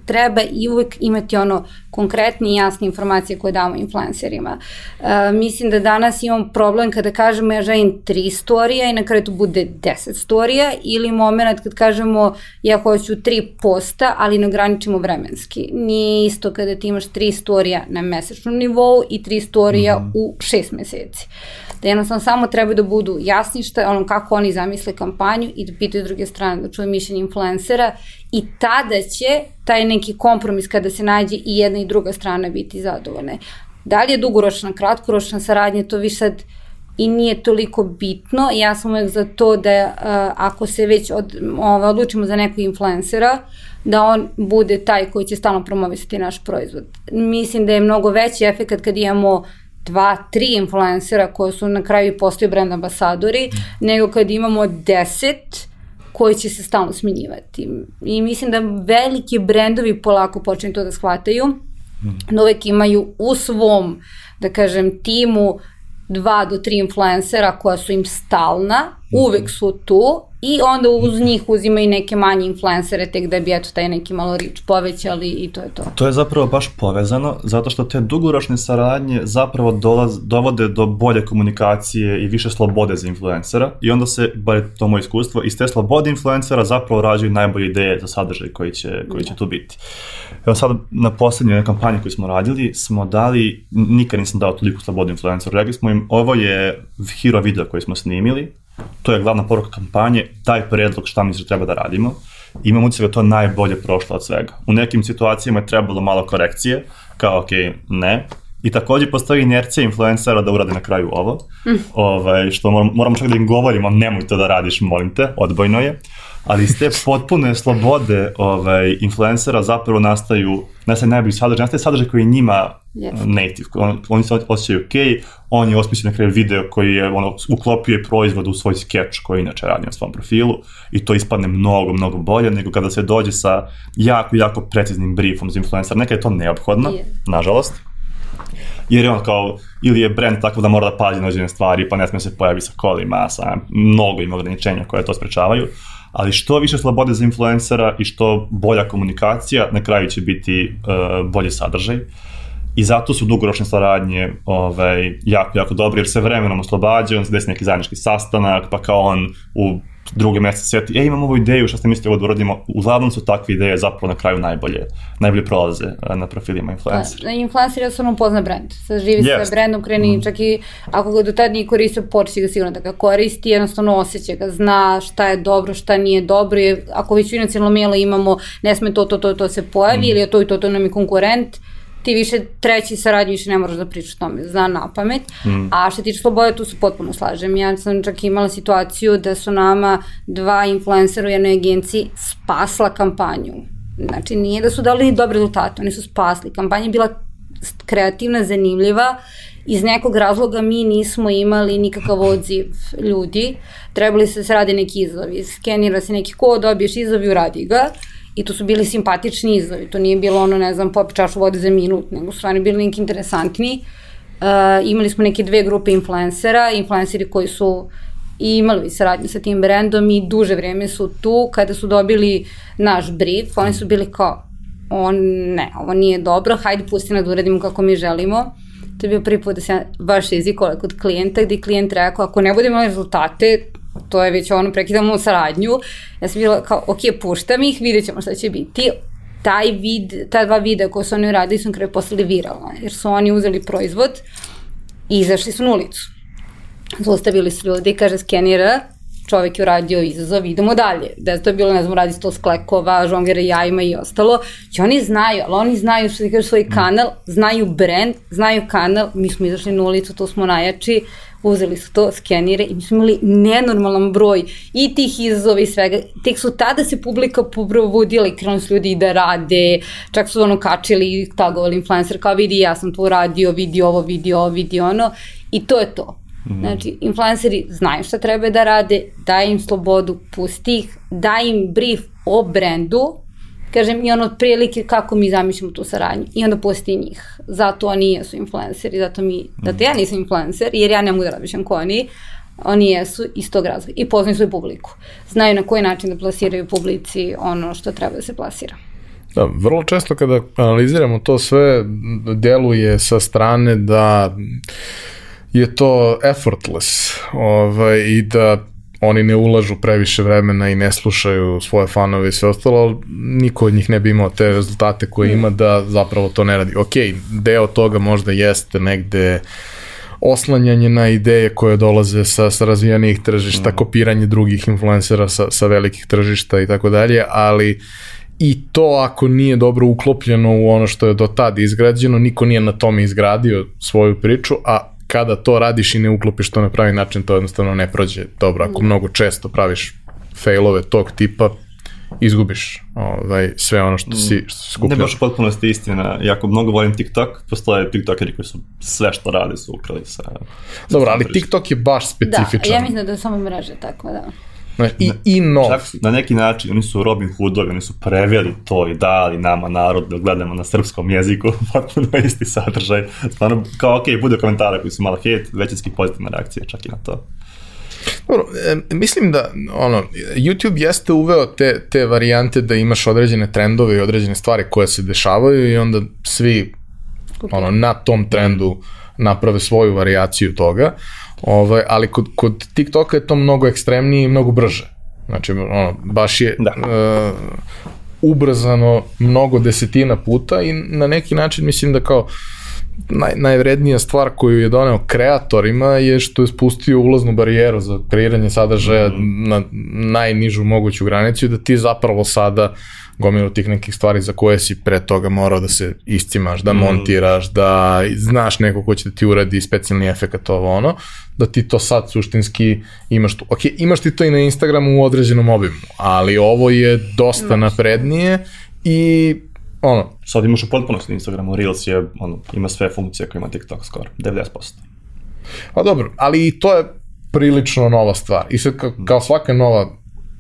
treba i uvek imati ono konkretne i jasne informacije koje damo influencerima. E, mislim da danas imam problem kada kažemo ja želim tri storija i na kraju to bude deset storija ili moment kad kažemo ja hoću tri posta, ali ne ograničimo vremenski. Nije isto kada ti imaš tri storija na mesečnom nivou i tri storija mm -hmm. u šest meseci da jednostavno samo treba da budu jasni šta, ono, kako oni zamisle kampanju i da pitaju druge strane, da čuje mišljenje influencera i tada će taj neki kompromis kada se nađe i jedna i druga strana biti zadovoljne. Da li je dugoročna, kratkoročna saradnja, to vi sad i nije toliko bitno. Ja sam uvek za to da uh, ako se već od, ove, odlučimo za nekog influencera, da on bude taj koji će stalno promovisati naš proizvod. Mislim da je mnogo veći efekt kad imamo dva, tri influencera koji su na kraju postaju brand ambasadori, mm. nego kad imamo deset koji će se stalno smenjivati. I mislim da veliki brendovi polako počinju to da shvataju, mm. da uvek imaju u svom, da kažem, timu dva do tri influencera koja su im stalna, uvek su tu i onda uz njih uzimaju neke manje influencere tek da bi eto taj neki malo rič povećali i to je to. To je zapravo baš povezano zato što te dugoročne saradnje zapravo dolaz, dovode do bolje komunikacije i više slobode za influencera i onda se, bar je to moje iskustvo, iz te slobode influencera zapravo rađaju najbolje ideje za sadržaj koji će, koji će da. tu biti. Evo sad na poslednjoj kampanji koju smo radili smo dali, nikad nisam dao toliko slobodu influenceru, rekli smo im ovo je hero video koji smo snimili, to je glavna poruka kampanje, taj predlog šta mi se treba da radimo. Imam da to najbolje prošlo od svega. U nekim situacijama je trebalo malo korekcije, kao ok, ne, I takođe postoji inercija influencera da urade na kraju ovo, mm. ovaj, što moramo, moramo čak da im govorimo, nemoj to da radiš, molim te, odbojno je ali iz te potpune slobode ovaj, influencera zapravo nastaju, nastaju najbolji sadržaj, nastaje sadržaj koji je njima yes. native, on, oni se osjećaju ok, on je osmislio na kraju video koji je, ono, uklopio je proizvod u svoj skeč koji inače radi na svom profilu i to ispadne mnogo, mnogo bolje nego kada se dođe sa jako, jako preciznim briefom za influencer. Nekada je to neophodno, yeah. nažalost, jer je on kao, ili je brand tako da mora da pazi na određene stvari, pa ne sme se pojavi sa kolima, sa mnogo ima ograničenja koje to sprečavaju, ali što više slobode za influencera i što bolja komunikacija, na kraju će biti uh, bolji sadržaj. I zato su dugoročne saradnje ovaj, jako, jako dobre, jer se vremenom oslobađaju, on se desi neki zajednički sastanak, pa kao on u druge mesece sjeti, e, imam ovu ideju, šta ste mislite ovo da uradimo, uglavnom su takve ideje zapravo na kraju najbolje, najbolje prolaze e, na profilima influencera. Da, influencer je stvarno pozna brand, sad živi yes. sa brandom, kreni mm. čak i ako ga do tada nije koristio, početi ga sigurno da ga koristi, jednostavno osjeća ga, zna šta je dobro, šta nije dobro, i ako već u inacijalno mailu imamo, ne sme to, to, to, to se pojavi, mm. ili je to i to, to nam je konkurent, ti više treći saradnji više ne moraš da pričaš tome, zna na pamet. Mm. A što tiče slobode, tu se potpuno slažem. Ja sam čak imala situaciju da su nama dva influencera u jednoj agenciji spasla kampanju. Znači, nije da su dali dobre rezultate, oni su spasli. Kampanja je bila kreativna, zanimljiva, iz nekog razloga mi nismo imali nikakav odziv ljudi, trebali se da se radi neki izazovi, skenira se neki kod, dobiješ izazov i uradi ga I to su bili simpatični izlovi, to nije bilo ono, ne znam, pop čašu vode za minut, nego su stvarno bili neki interesantni. Uh, imali smo neke dve grupe influencera, influenceri koji su i imali saradnju sa tim brendom i duže vreme su tu. Kada su dobili naš brief, oni su bili kao, on, ne, ovo nije dobro, hajde pusti na da uradimo kako mi želimo. To je bio prvi put da se baš jezikovala kod klijenta, gde klijent rekao, ako ne budemo rezultate, to je već ono, prekidamo saradnju. Ja sam bila kao, ok, puštam ih, vidjet ćemo šta će biti. Taj vid, ta dva videa koje su oni uradili su kraju postali viralna, jer su oni uzeli proizvod i izašli su na ulicu. Zaustavili su ljudi kaže skenira, čovek je uradio izazov, idemo dalje. Da je to bilo, ne znam, radi sto sklekova, žongera jajima i ostalo. I oni znaju, ali oni znaju što kažu svoj kanal, znaju brand, znaju kanal, mi smo izašli na ulicu, to smo najjači, uzeli su to, skenire i mi smo imali nenormalan broj i tih izazova i svega. Tek su tada se publika probudila i krenuli su ljudi da rade, čak su ono kačili i tagovali influencer kao vidi ja sam to uradio, vidi ovo, vidi ovo, vidi ono i to je to. Mm. Znači, influenceri znaju šta treba da rade, daj im slobodu, pusti ih, daj im brief o brendu, kažem, i ono otprilike kako mi zamišljamo tu saradnju. I onda pusti njih. Zato oni jesu influenceri, zato mi, mm. zato ja nisam influencer, jer ja ne mogu da razmišljam ko oni, oni jesu iz tog razloga i poznaju svoju publiku. Znaju na koji način da plasiraju publici ono što treba da se plasira. Da, vrlo često kada analiziramo to sve, deluje sa strane da je to effortless ovaj, i da oni ne ulažu previše vremena i ne slušaju svoje fanove i sve ostalo, ali niko od njih ne bi imao te rezultate koje ima da zapravo to ne radi. Ok, deo toga možda jeste negde oslanjanje na ideje koje dolaze sa, sa razvijenih tržišta, mm. kopiranje drugih influencera sa, sa velikih tržišta i tako dalje, ali i to ako nije dobro uklopljeno u ono što je do tada izgrađeno, niko nije na tome izgradio svoju priču, a kada to radiš i ne uklopiš to na pravi način, to jednostavno ne prođe dobro. Ako mnogo često praviš failove tog tipa, izgubiš ovaj, sve ono što si, si skupio. Ne baš potpuno ste istina, jako mnogo volim TikTok, postoje TikTokeri koji su sve što rade su ukrali sa... Dobro, ali TikTok je baš specifičan. Da, ja mislim da je samo mreže tako, da. Znači, i, i nov. Čak na neki način, oni su Robin Hoodovi, oni su preveli to i dali nama narod da gledamo na srpskom jeziku, [LAUGHS] potpuno isti sadržaj. Stvarno, kao ok, bude komentara koji su malo hate, većinski pozitivna reakcija čak i na to. Dobro, e, mislim da ono, YouTube jeste uveo te, te varijante da imaš određene trendove i određene stvari koje se dešavaju i onda svi ono, na tom trendu naprave svoju varijaciju toga. Ovaj, ali kod, kod TikToka je to mnogo ekstremnije i mnogo brže. Znači, ono, baš je da. uh, ubrzano mnogo desetina puta i na neki način mislim da kao naj, najvrednija stvar koju je doneo kreatorima je što je spustio ulaznu barijeru za kreiranje sadržaja mm. na najnižu moguću granicu i da ti zapravo sada gomilu tih nekih stvari za koje si pre toga morao da se iscimaš, da mm. montiraš, da znaš neko ko će da ti uradi specijalni efekt ovo ono, da ti to sad suštinski imaš tu. Ok, imaš ti to i na Instagramu u određenom obimu, ali ovo je dosta naprednije i ono. Sad imaš u potpunosti na Instagramu, Reels je, ono, ima sve funkcije koje ima TikTok skoro, 90%. Pa dobro, ali i to je prilično nova stvar. I sad kao, kao svaka nova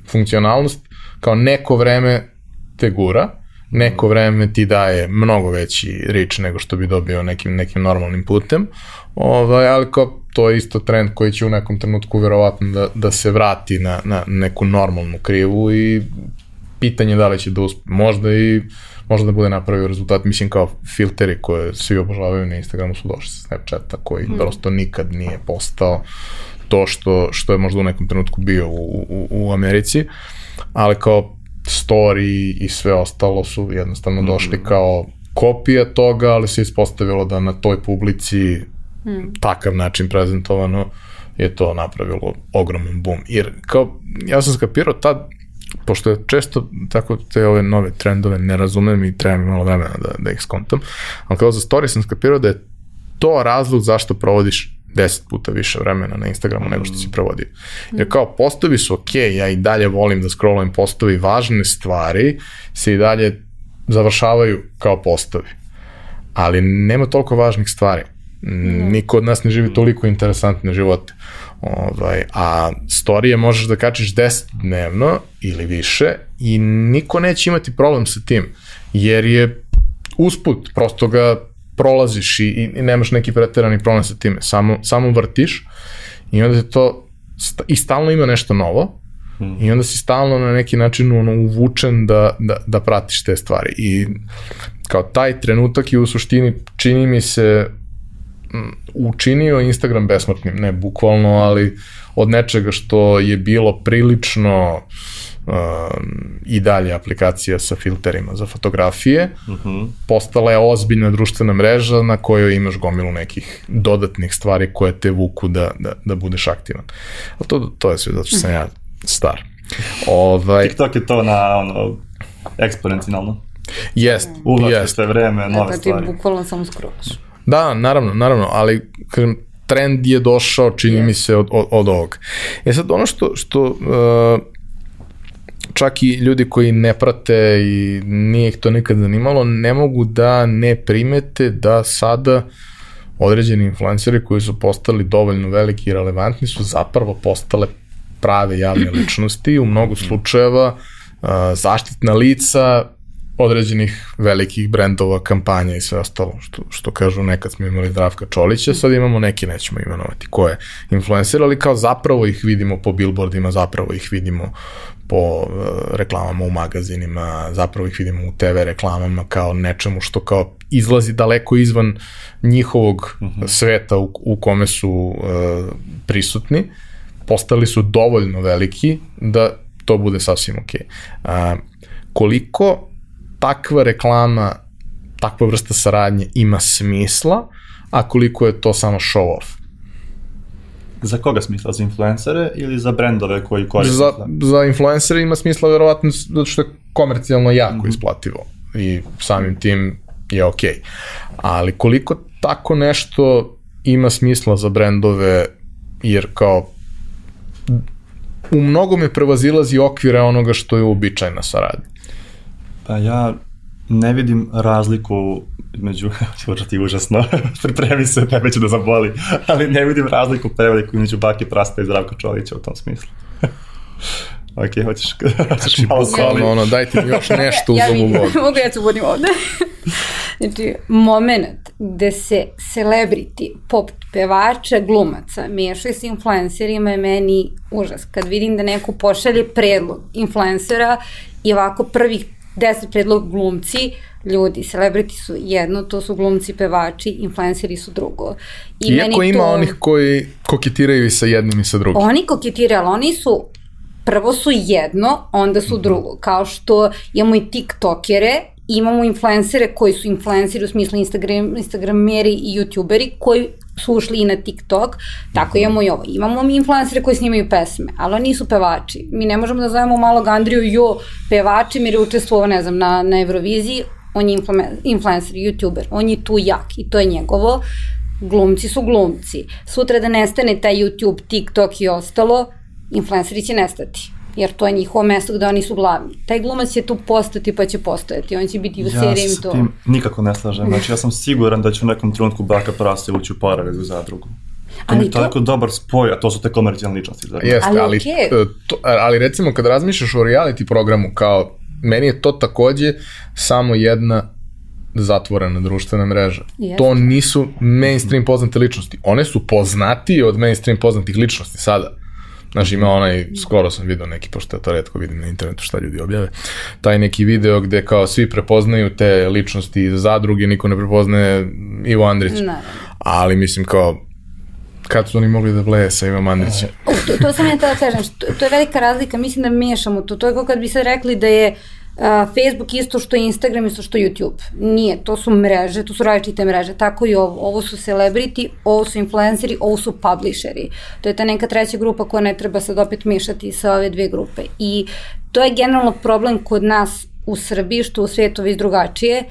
funkcionalnost, kao neko vreme te gura, neko vreme ti daje mnogo veći rič nego što bi dobio nekim, nekim normalnim putem, ovaj, ali kao to je isto trend koji će u nekom trenutku verovatno da, da se vrati na, na neku normalnu krivu i pitanje da li će da uspe. Možda i možda da bude napravio rezultat, mislim kao filteri koje svi obožavaju na Instagramu su došli sa Snapchata koji mm. prosto nikad nije postao to što, što je možda u nekom trenutku bio u, u, u Americi, ali kao story i sve ostalo su jednostavno došli mm. kao kopija toga, ali se ispostavilo da na toj publici mm. takav način prezentovano je to napravilo ogroman boom. Jer kao, ja sam skapirao tad, pošto je često tako te ove nove trendove ne razumem i treba mi malo vremena da, da ih skontam, ali kao za story sam skapirao da je to razlog zašto provodiš 10 puta više vremena na Instagramu nego što si provodio. Jer kao postovi su ok, ja i dalje volim da scrollujem postovi, važne stvari se i dalje završavaju kao postovi. Ali nema toliko važnih stvari. Niko od nas ne živi toliko interesantne živote. Ovaj, a storije možeš da kačiš 10 dnevno ili više i niko neće imati problem sa tim, jer je usput, prosto ga prolaziš i, i nemaš neki preterani problem sa time, samo, samo vrtiš i onda se to, i stalno ima nešto novo, i onda si stalno na neki način ono, uvučen da, da, da pratiš te stvari. I kao taj trenutak je u suštini čini mi se učinio Instagram besmrtnim, ne bukvalno, ali od nečega što je bilo prilično uh, i dalje aplikacija sa filterima za fotografije, uh mhm. -huh. postala je ozbiljna društvena mreža na kojoj imaš gomilu nekih dodatnih stvari koje te vuku da, da, da budeš aktivan. Ali to, to je sve zato što sam ja star. Ovaj, TikTok je to na ono, eksponencijalno. Jest, jest. sve vreme, nove stvari. Dakle, ti bukvalno samo scrollaš. Da, naravno, naravno, ali kažem, trend je došao, čini yes. mi se, od, od, od ovog. E sad, ono što, što uh, čak i ljudi koji ne prate i nije ih to nikad zanimalo, ne mogu da ne primete da sada određeni influenceri koji su postali dovoljno veliki i relevantni su zapravo postale prave javne ličnosti, u mnogo slučajeva uh, zaštitna lica određenih velikih brendova, kampanja i sve ostalo, što, što kažu nekad smo imali Zdravka Čolića, sad imamo neki, nećemo imenovati ko je influencer, ali kao zapravo ih vidimo po billboardima, zapravo ih vidimo po uh, reklamama u magazinima, zapravo ih vidimo u TV reklamama kao nečemu što kao izlazi daleko izvan njihovog uh -huh. sveta u, u kome su uh, prisutni, postali su dovoljno veliki da to bude sasvim ok. Uh, koliko takva reklama, takva vrsta saradnje ima smisla, a koliko je to samo show off? Za koga smisla? Za influencere ili za brendove koji koriste? Za, za influencere ima smisla verovatno zato što je komercijalno jako mm -hmm. isplativo i samim tim je ok. Ali koliko tako nešto ima smisla za brendove jer kao u mnogome prevazilazi okvire onoga što je uobičajna saradnja. Pa ja ne vidim razliku među, će ti užasno, [LAUGHS] pripremi se, tebe će da zaboli, ali ne vidim razliku preveliku između Bake Prasta i Zdravka Čolića u tom smislu. [LAUGHS] ok, hoćeš, [LAUGHS] hoćeš znači, malo soli. Ono, dajte mi još nešto ja, uzom u vodu. Mogu ja ću vodim ovde. znači, moment gde se celebrity, pop pevača, glumaca, mešaju s influencerima je meni užas. Kad vidim da neko pošalje predlog influencera i ovako prvih deset predlog glumci, ljudi, celebrity su jedno, to su glumci, pevači, influenceri su drugo. I Iako meni ima to... onih koji koketiraju i sa jednim i sa drugim. Oni koketiraju, ali oni su prvo su jedno, onda su mhm. drugo. Kao što imamo i tiktokere, imamo influencere koji su influenceri u smislu Instagram, Instagrameri i youtuberi koji su ušli i na TikTok, tako imamo i ovo. Imamo mi influencere koji snimaju pesme, ali oni nisu pevači. Mi ne možemo da zovemo malog Andriju jo pevačem jer je učestvovao, ne znam, na, na Euroviziji, on je influencer, youtuber, on je tu jak i to je njegovo. Glumci su glumci. Sutra da nestane taj YouTube, TikTok i ostalo, influenceri će nestati jer to je njihovo mesto gde oni su glavni. Taj glumac će tu postati pa će postojati, on će biti u ja seriji to. Ja se tim nikako ne slažem, znači ja sam siguran da će u nekom trenutku Baka Prase ući u paralelu zadrugu. To ali mi je to... tako dobar spoj, a to su te komercijalne ličnosti. Znači. Jeste, ali, ali, okay. to, ali recimo kad razmišljaš o reality programu kao, meni je to takođe samo jedna zatvorena društvena mreža. Jeste. To nisu mainstream poznate ličnosti. One su poznatije od mainstream poznatih ličnosti sada. Znaš, ima onaj, skoro sam vidio neki, pošto ja to redko vidim na internetu šta ljudi objave, taj neki video gde kao svi prepoznaju te ličnosti iz zadruge, niko ne prepoznaje Ivo Andrić. Ne. Ali mislim kao, kad su oni mogli da vleje sa Ivom Andrićem? To, to sam ja tada kažem, to, to je velika razlika, mislim da miješamo to. To je kao kad bi se rekli da je Facebook isto što Instagram, isto što YouTube. Nije, to su mreže, to su različite mreže, tako i ovo. Ovo su celebrity, ovo su influenceri, ovo su publisheri. To je ta neka treća grupa koja ne treba sad opet mišati sa ove dve grupe. I to je generalno problem kod nas u Srbiji, što u svijetu već drugačije.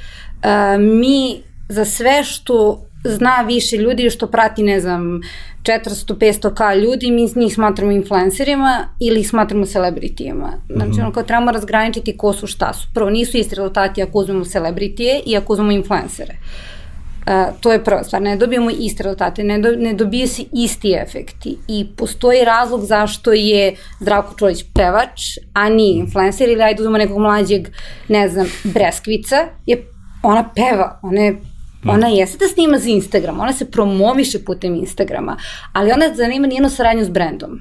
Mi za sve što zna više ljudi što prati, ne znam, 400-500k ljudi, mi njih smatramo influencerima ili ih smatramo celebritijama. Znači, mm -hmm. ono kao trebamo razgraničiti ko su šta su. Prvo, nisu isti rezultati ako uzmemo celebritije i ako uzmemo influencere. Uh, to je prva stvar, ne dobijemo iste rezultate, ne, do, ne dobije se isti efekti i postoji razlog zašto je Zdravko Čolić pevač, a nije influencer ili ajde uzmemo nekog mlađeg, ne znam, Breskvica, je ona peva, ona je Ona jeste da snima za Instagram, ona se promoviše putem Instagrama, ali ona zanima nijenu saradnju s brendom.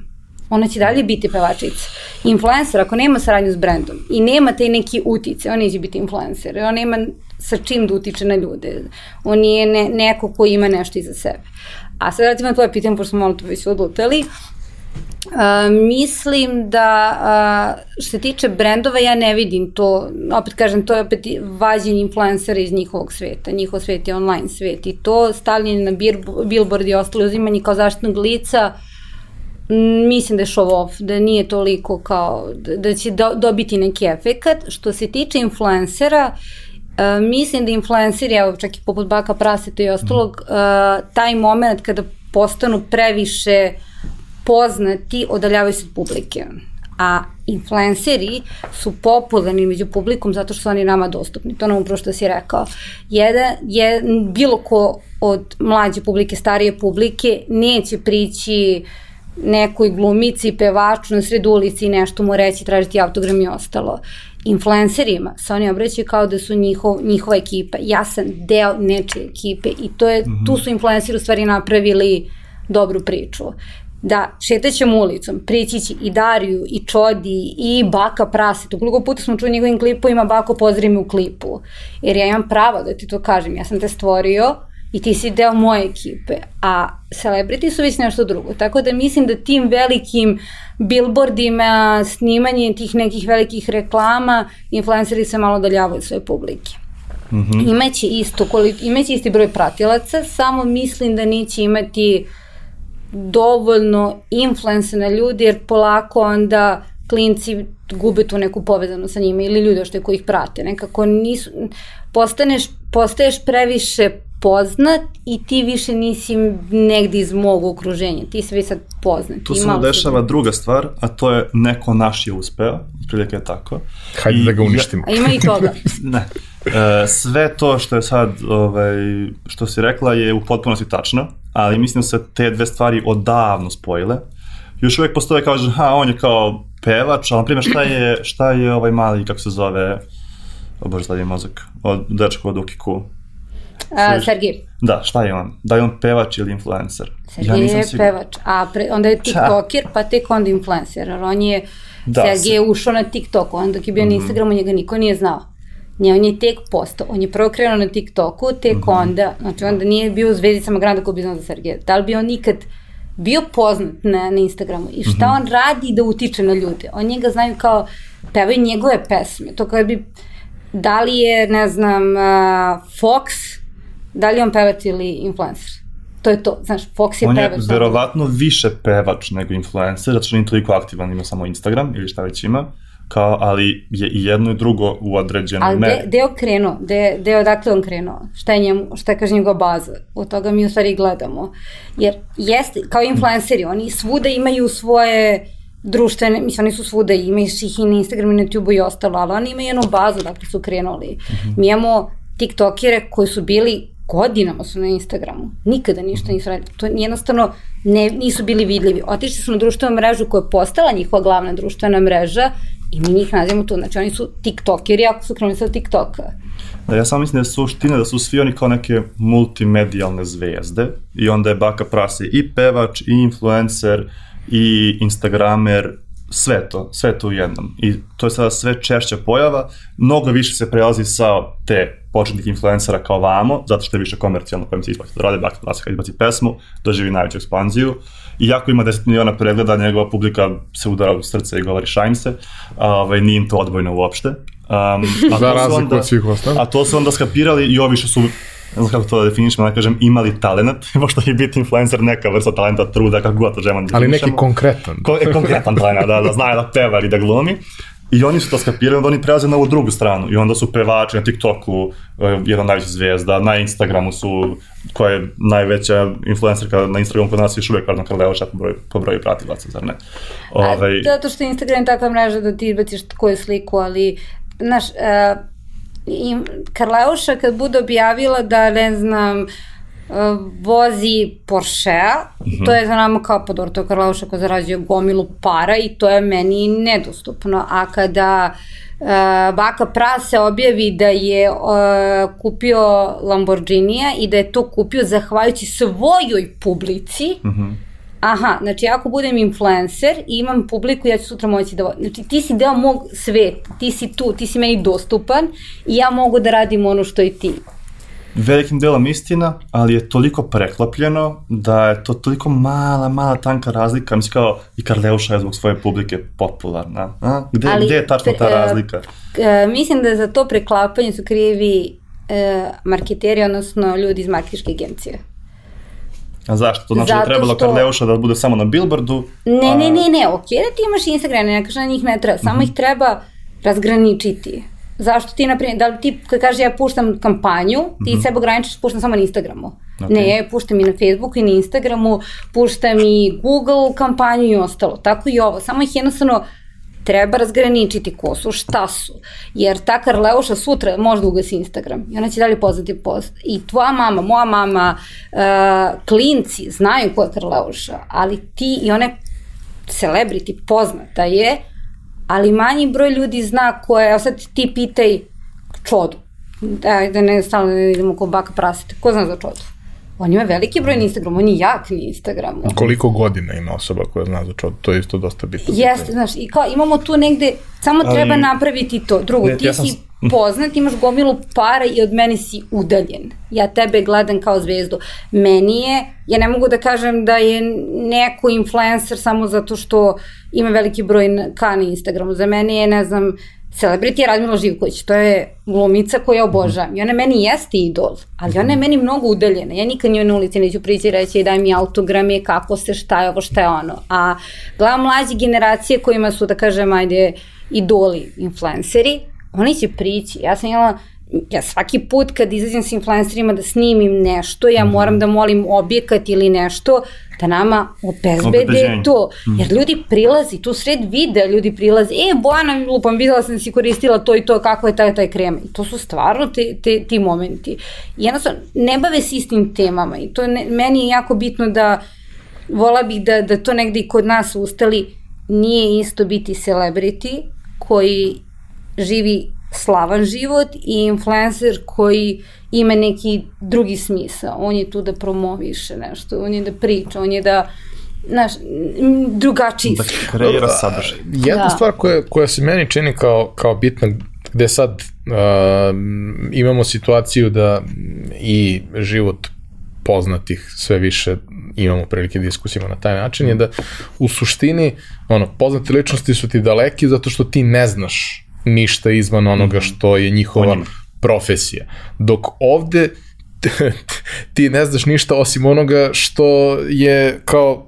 Ona će dalje biti pevačica. Influencer, ako nema saradnju s brendom i nema te neki utice, on neće biti influencer. On nema sa čim da utiče na ljude. On nije ne, neko ko ima nešto iza sebe. A sad radimo tvoje pitanje, pošto smo malo to već odlutali. Uh, mislim da uh, što se tiče brendova ja ne vidim to, opet kažem to je opet vađenje influencera iz njihovog sveta, njihov svet je online svet i to stavljanje na billboard i ostalo uzimanje kao zaštitnog lica mislim da je show off, da nije toliko kao, da će do, dobiti neki efekat. Što se tiče influencera, uh, mislim da influenceri, evo čak i poput Baka Praseta i ostalog, uh, taj moment kada postanu previše uh, poznati odaljavaju se od publike. A influenceri su popularni među publikom zato što su oni nama dostupni. To nam upravo što si rekao. Jedan, je, bilo ko od mlađe publike, starije publike neće prići nekoj glumici, pevaču na sred ulici i nešto mu reći, tražiti autogram i ostalo. influencerima se oni obraćaju kao da su njihov, njihova ekipa. Ja sam deo nečije ekipe i to je, mm -hmm. tu su influenceri u stvari napravili dobru priču da šetaćem ulicom, prići će i Dariju, i Čodi, i Baka Prasetu. Koliko puta smo čuli njegovim klipovima, Bako pozdravi me u klipu. Jer ja imam pravo da ti to kažem, ja sam te stvorio i ti si deo moje ekipe. A celebrity su već nešto drugo. Tako da mislim da tim velikim billboardima, snimanjem tih nekih velikih reklama, influenceri se malo daljavaju svoje publike. Mm -hmm. Imaće isto, imaće isti broj pratilaca, samo mislim da neće imati uh, dovoljno influence na ljudi, jer polako onda klinci gube tu neku povezanu sa njima ili ljudi što koji ih prate. Nekako nisu, postaneš, postaješ previše poznat i ti više nisi negde iz mog okruženja. Ti si već sad poznat. Tu se dešava druga stvar, a to je neko naš je uspeo, prilike je tako. Hajde I, da ga uništimo. A ima i toga. [LAUGHS] ne. E, sve to što je sad, ovaj, što si rekla je u potpunosti tačno ali mislim da se te dve stvari odavno spojile. Još uvek postoje kao, ha, on je kao pevač, ali na primjer šta je, šta je ovaj mali, kako se zove, o bože, je mozak, od dečka od Ukiku. A, Sergij. Da, šta je on? Da je on pevač ili influencer? Sergij ja je sigur. pevač, a pre, onda je tiktoker, pa tek onda influencer, jer on je, da, Sergij je ušao na TikTok, onda dok je bio mm -hmm. na mhm. Instagramu, njega niko nije znao. Nje, on je tek postao, on je prvo krenuo na TikToku, tek mm -hmm. onda, znači onda nije bio u zvezdicama Granda ko bi znao za Sergeja. Da li bi on nikad bio poznat na, na Instagramu i šta mm -hmm. on radi da utiče na ljude. On njega znaju kao, pevaju njegove pesme, to kada bi, da li je, ne znam, uh, Fox, da li on pevač ili influencer? To je to, znaš, Fox je on pevač. On je verovatno više pevač nego influencer, zato što nije toliko aktivan, ima samo Instagram ili šta već ima kao, ali je i jedno i drugo u određenoj ali meri. Ali gde je krenuo? Gde, gde je odakle on krenuo? Šta je, njemu, šta je kaže njegova baza? Od toga mi u stvari gledamo. Jer jeste, kao influenceri, oni svuda imaju svoje društvene, mislim, oni su svuda, imaju ih i na Instagramu, i na YouTube i ostalo, ali oni imaju jednu bazu, dakle su krenuli. Mm -hmm. Mi imamo tiktokere koji su bili godinama su na Instagramu. Nikada ništa nisu radili. To jednostavno ne, nisu bili vidljivi. Otišli su na društvenu mrežu koja je postala njihova glavna društvena mreža i mi njih nazivamo tu. Znači oni su tiktokeri ako su krenuli sa tiktoka. Da, ja samo mislim da je suština da su svi oni kao neke multimedijalne zvezde i onda je Baka Prase i pevač, i influencer, i instagramer, sve to, sve to u jednom. I to je sada sve češća pojava, mnogo više se prelazi sa te početnih influencera kao vamo, zato što je više komercijalno kojem se isplati da rade, Baka Prasa kad izbaci pesmu, doživi najveću ekspanziju. Iako ima 10 miliona pregleda, njegova publika se udara u srce i govori šajm se, ovaj, nije im to odbojno uopšte. Um, a [LAUGHS] Za razliku od svih ostalih. A to su onda skapirali i ovi što su ne znam kako to da definišemo, da kažem, imali talent, [LAUGHS] pošto je biti influencer neka vrsta talenta, truda, kako god to želimo da Ali neki konkretan. Ko, e, konkretan talent, da, da zna da peva ili da glumi. I oni su to skapirali, onda oni prelaze na ovu drugu stranu i onda su pevači na TikToku, e, jedan najveća zvezda, na Instagramu su, koja je najveća influencerka na Instagramu kod nas još uvijek Karno Karleuša po broju, po broju pratilaca, zar ne? Ove... A, ovaj- zato što Instagram je takva mreža da ti izbaciš koju sliku, ali, znaš, uh, i Karleuša kad bude objavila da, ne znam, vozi Porsche-a, mm -hmm. to je za nama kao pa dobro, to je Karleuša ko zarađuje gomilu para i to je meni nedostupno. A kada uh, Baka Prase objavi da je uh, kupio Lamborghinija i da je to kupio zahvaljujući svojoj publici, mm -hmm. Aha, znači ako budem influencer i imam publiku, ja ću sutra moći da... Znači ti si deo mog sveta, ti si tu, ti si meni dostupan i ja mogu da radim ono što i ti velikim delom istina, ali je toliko preklopljeno da je to toliko mala, mala tanka razlika. Mislim kao i Karleuša je zbog svoje publike popularna. A? Gde, ali, gde je tačno ta razlika? Uh, mislim da za to preklapanje su krivi uh, marketeri, odnosno ljudi iz marketičke agencije. A zašto? To znači da je trebalo što... Karleuša da bude samo na billboardu? Ne, a... ne, ne, ne, ok da ti imaš Instagram, ne kažem da njih ne treba, samo mm -hmm. ih treba razgraničiti. Zašto ti, naprimjer, da li ti, kad kaže ja puštam kampanju, ti mm -hmm. sebe ograničiš, puštam samo na Instagramu. Okay. Ne, puštam i na Facebooku i na Instagramu, puštam i Google kampanju i ostalo. Tako i ovo. Samo ih jednostavno treba razgraničiti ko su, šta su. Jer ta Karleuša sutra možda ugasi Instagram i ona će dalje poznati post. I tvoja mama, moja mama, uh, klinci znaju ko je Karleuša, ali ti i one celebrity poznata je, ali manji broj ljudi zna ko je, evo sad ti pitaj čodu, da, da ne stalno ne idemo ko baka prasite, ko zna za čodu? On ima veliki broj na Instagramu, on je jak na Instagramu. Koliko godina ima osoba koja zna za čodu, to je isto dosta bitno. Jeste, znaš, i kao imamo tu negde, samo Ali- treba napraviti to. Drugo, Ne, ti ja sam si [LAUGHS] poznat, imaš gomilu para i od mene si udaljen. Ja tebe gledam kao zvezdu. Meni je, ja ne mogu da kažem da je neko influencer samo zato što ima veliki broj na- ka na Instagramu. Za mene je, ne znam, Celebrity je Radmila Živković, to je glumica koju ja obožavam. I ona meni jeste idol, ali ona je meni mnogo udaljena. Ja nikad njoj na ulici neću prići i reći daj mi autograme, kako se, šta je ovo, šta je ono. A gledam mlađe generacije kojima su, da kažem, ajde, idoli, influenceri, oni će prići. Ja sam imala, ja svaki put kad izađem sa influencerima da snimim nešto, ja moram da molim objekat ili nešto da nama obezbede to. Jer ljudi prilazi, tu sred videa ljudi prilazi, e, Bojana, lupam, videla sam da si koristila to i to, kako je taj, taj krem. I to su stvarno te, te, ti momenti. I jednostavno, ne bave se istim temama i to ne, meni je jako bitno da vola bih da, da to negde i kod nas ustali, nije isto biti celebrity koji živi slavan život i influencer koji ima neki drugi smisao. On je tu da promoviše nešto, on je da priča, on je da znaš, drugačiji Da kreira sadržaj. Jedna Da. stvar koja, koja se meni čini kao, kao bitna, gde sad uh, imamo situaciju da i život poznatih sve više imamo prilike da diskusijama na taj način je da u suštini ono, poznate ličnosti su ti daleki zato što ti ne znaš ništa izvan onoga što je njihova profesija. Dok ovde [LAUGHS] ti ne znaš ništa osim onoga što je kao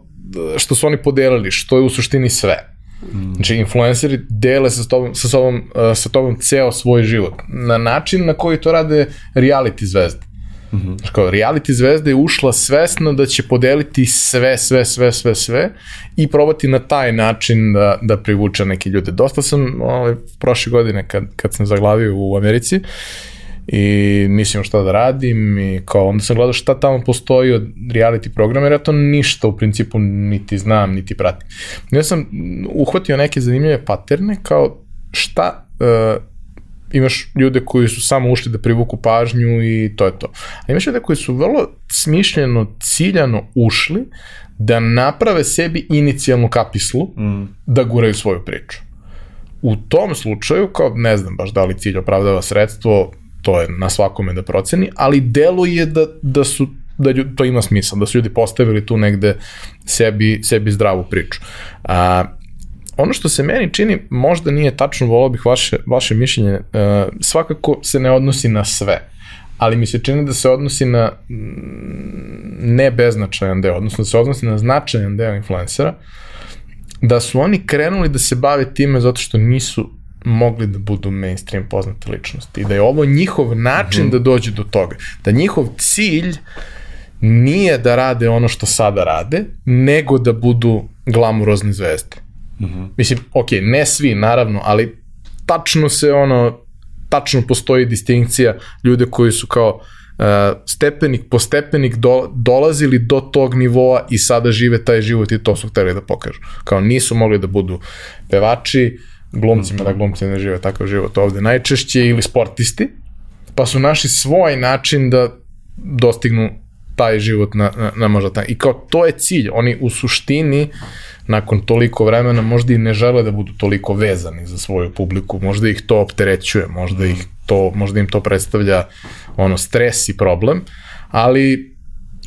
što su oni podelili, što je u suštini sve. Znači, influenceri dele sa tobom, sa, sobom, uh, sa tobom ceo svoj život. Na način na koji to rade reality zvezde. Mm -hmm. Kao, reality zvezda je ušla svesno da će podeliti sve, sve, sve, sve, sve i probati na taj način da, da privuče neke ljude. Dosta sam ovaj, prošle godine kad, kad sam zaglavio u Americi i nisam šta da radim i kao onda sam gledao šta tamo postoji od reality programa jer ja to ništa u principu niti znam niti pratim. Ja sam uhvatio neke zanimljive paterne kao šta uh, imaš ljude koji su samo ušli da privuku pažnju i to je to. A imaš ljude koji su vrlo smišljeno, ciljano ušli da naprave sebi inicijalnu kapislu Mm. da guraju svoju priču. U tom slučaju, kao ne znam baš da li cilj opravdava sredstvo, to je na svakome da proceni, ali deluje da, da su da lju, to ima smisla, da su ljudi postavili tu negde sebi, sebi zdravu priču. A, ono što se meni čini, možda nije tačno, volao bih vaše, vaše mišljenje, uh, svakako se ne odnosi na sve, ali mi se čini da se odnosi na mm, ne beznačajan deo, odnosno da se odnosi na značajan deo influencera, da su oni krenuli da se bave time zato što nisu mogli da budu mainstream poznate ličnosti i da je ovo njihov način mm -hmm. da dođe do toga. Da njihov cilj nije da rade ono što sada rade, nego da budu glamurozne zvezde. Mm -hmm. Mislim, ok, ne svi, naravno, ali tačno se ono, tačno postoji distinkcija ljude koji su kao uh, stepenik po stepenik do, dolazili do tog nivoa i sada žive taj život i to su hteli da pokažu. Kao nisu mogli da budu pevači, glumcima, mm -hmm. da glumci ne žive takav život ovde najčešće, ili sportisti, pa su našli svoj način da dostignu taj život na, na, na možda taj. I kao to je cilj. Oni u suštini nakon toliko vremena možda i ne žele da budu toliko vezani za svoju publiku, možda ih to opterećuje, možda ih to, možda im to predstavlja ono stres i problem, ali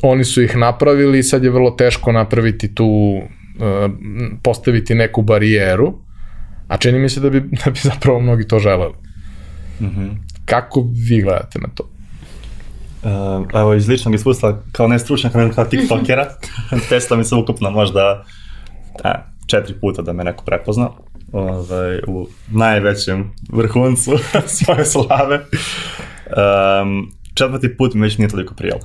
oni su ih napravili i sad je vrlo teško napraviti tu uh, postaviti neku barijeru, a čini mi se da bi, [LAUGHS] da bi zapravo mnogi to želeli. Mm -hmm. Kako vi gledate na to? Uh, evo, iz ličnog iskustva, kao ne stručnjaka, nego kao tiktokera, [LAUGHS] testa mi se ukupno možda a, četiri puta da me neko prepozna ovaj, u najvećem vrhuncu [LAUGHS] svoje slave. Um, četvrti put mi već nije toliko prijelo.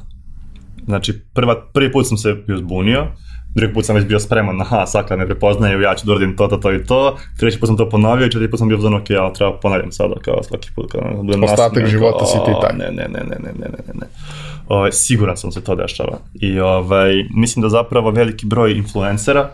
Znači, prva, prvi put sam se bio zbunio, drugi put sam već bio spreman, aha, sad kad me prepoznaju, ja ću da uradim to, to, to i to, treći put sam to ponovio i četiri put sam bio zonu, ok, ja treba ponavljam sada, kao svaki put, kao budem Ostatak života si ti tak. Ne, ne, ne, ne, ne, ne, ne, ne. Ove, siguran sam se to dešava. I ovaj, mislim da zapravo veliki broj influencera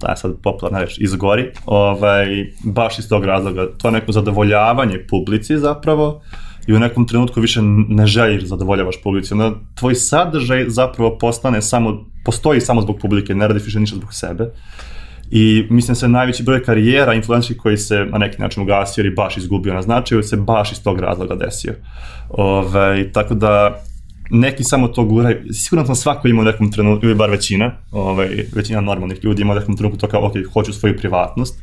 da je sad popularna reč, izgori, ovaj, baš iz tog razloga. To neko zadovoljavanje publici zapravo, i u nekom trenutku više ne želiš da zadovoljavaš publici. Onda tvoj sadržaj zapravo postane samo, postoji samo zbog publike, ne radiš više ništa zbog sebe. I mislim se najveći broj karijera influencerskih koji se na neki način ugasio ili baš izgubio na značaju se baš iz tog razloga desio. Ove, tako da neki samo to guraju, sigurno sam svako ima u nekom trenutku, ili bar većina, ovaj, većina normalnih ljudi ima u nekom trenutku to kao, ok, hoću svoju privatnost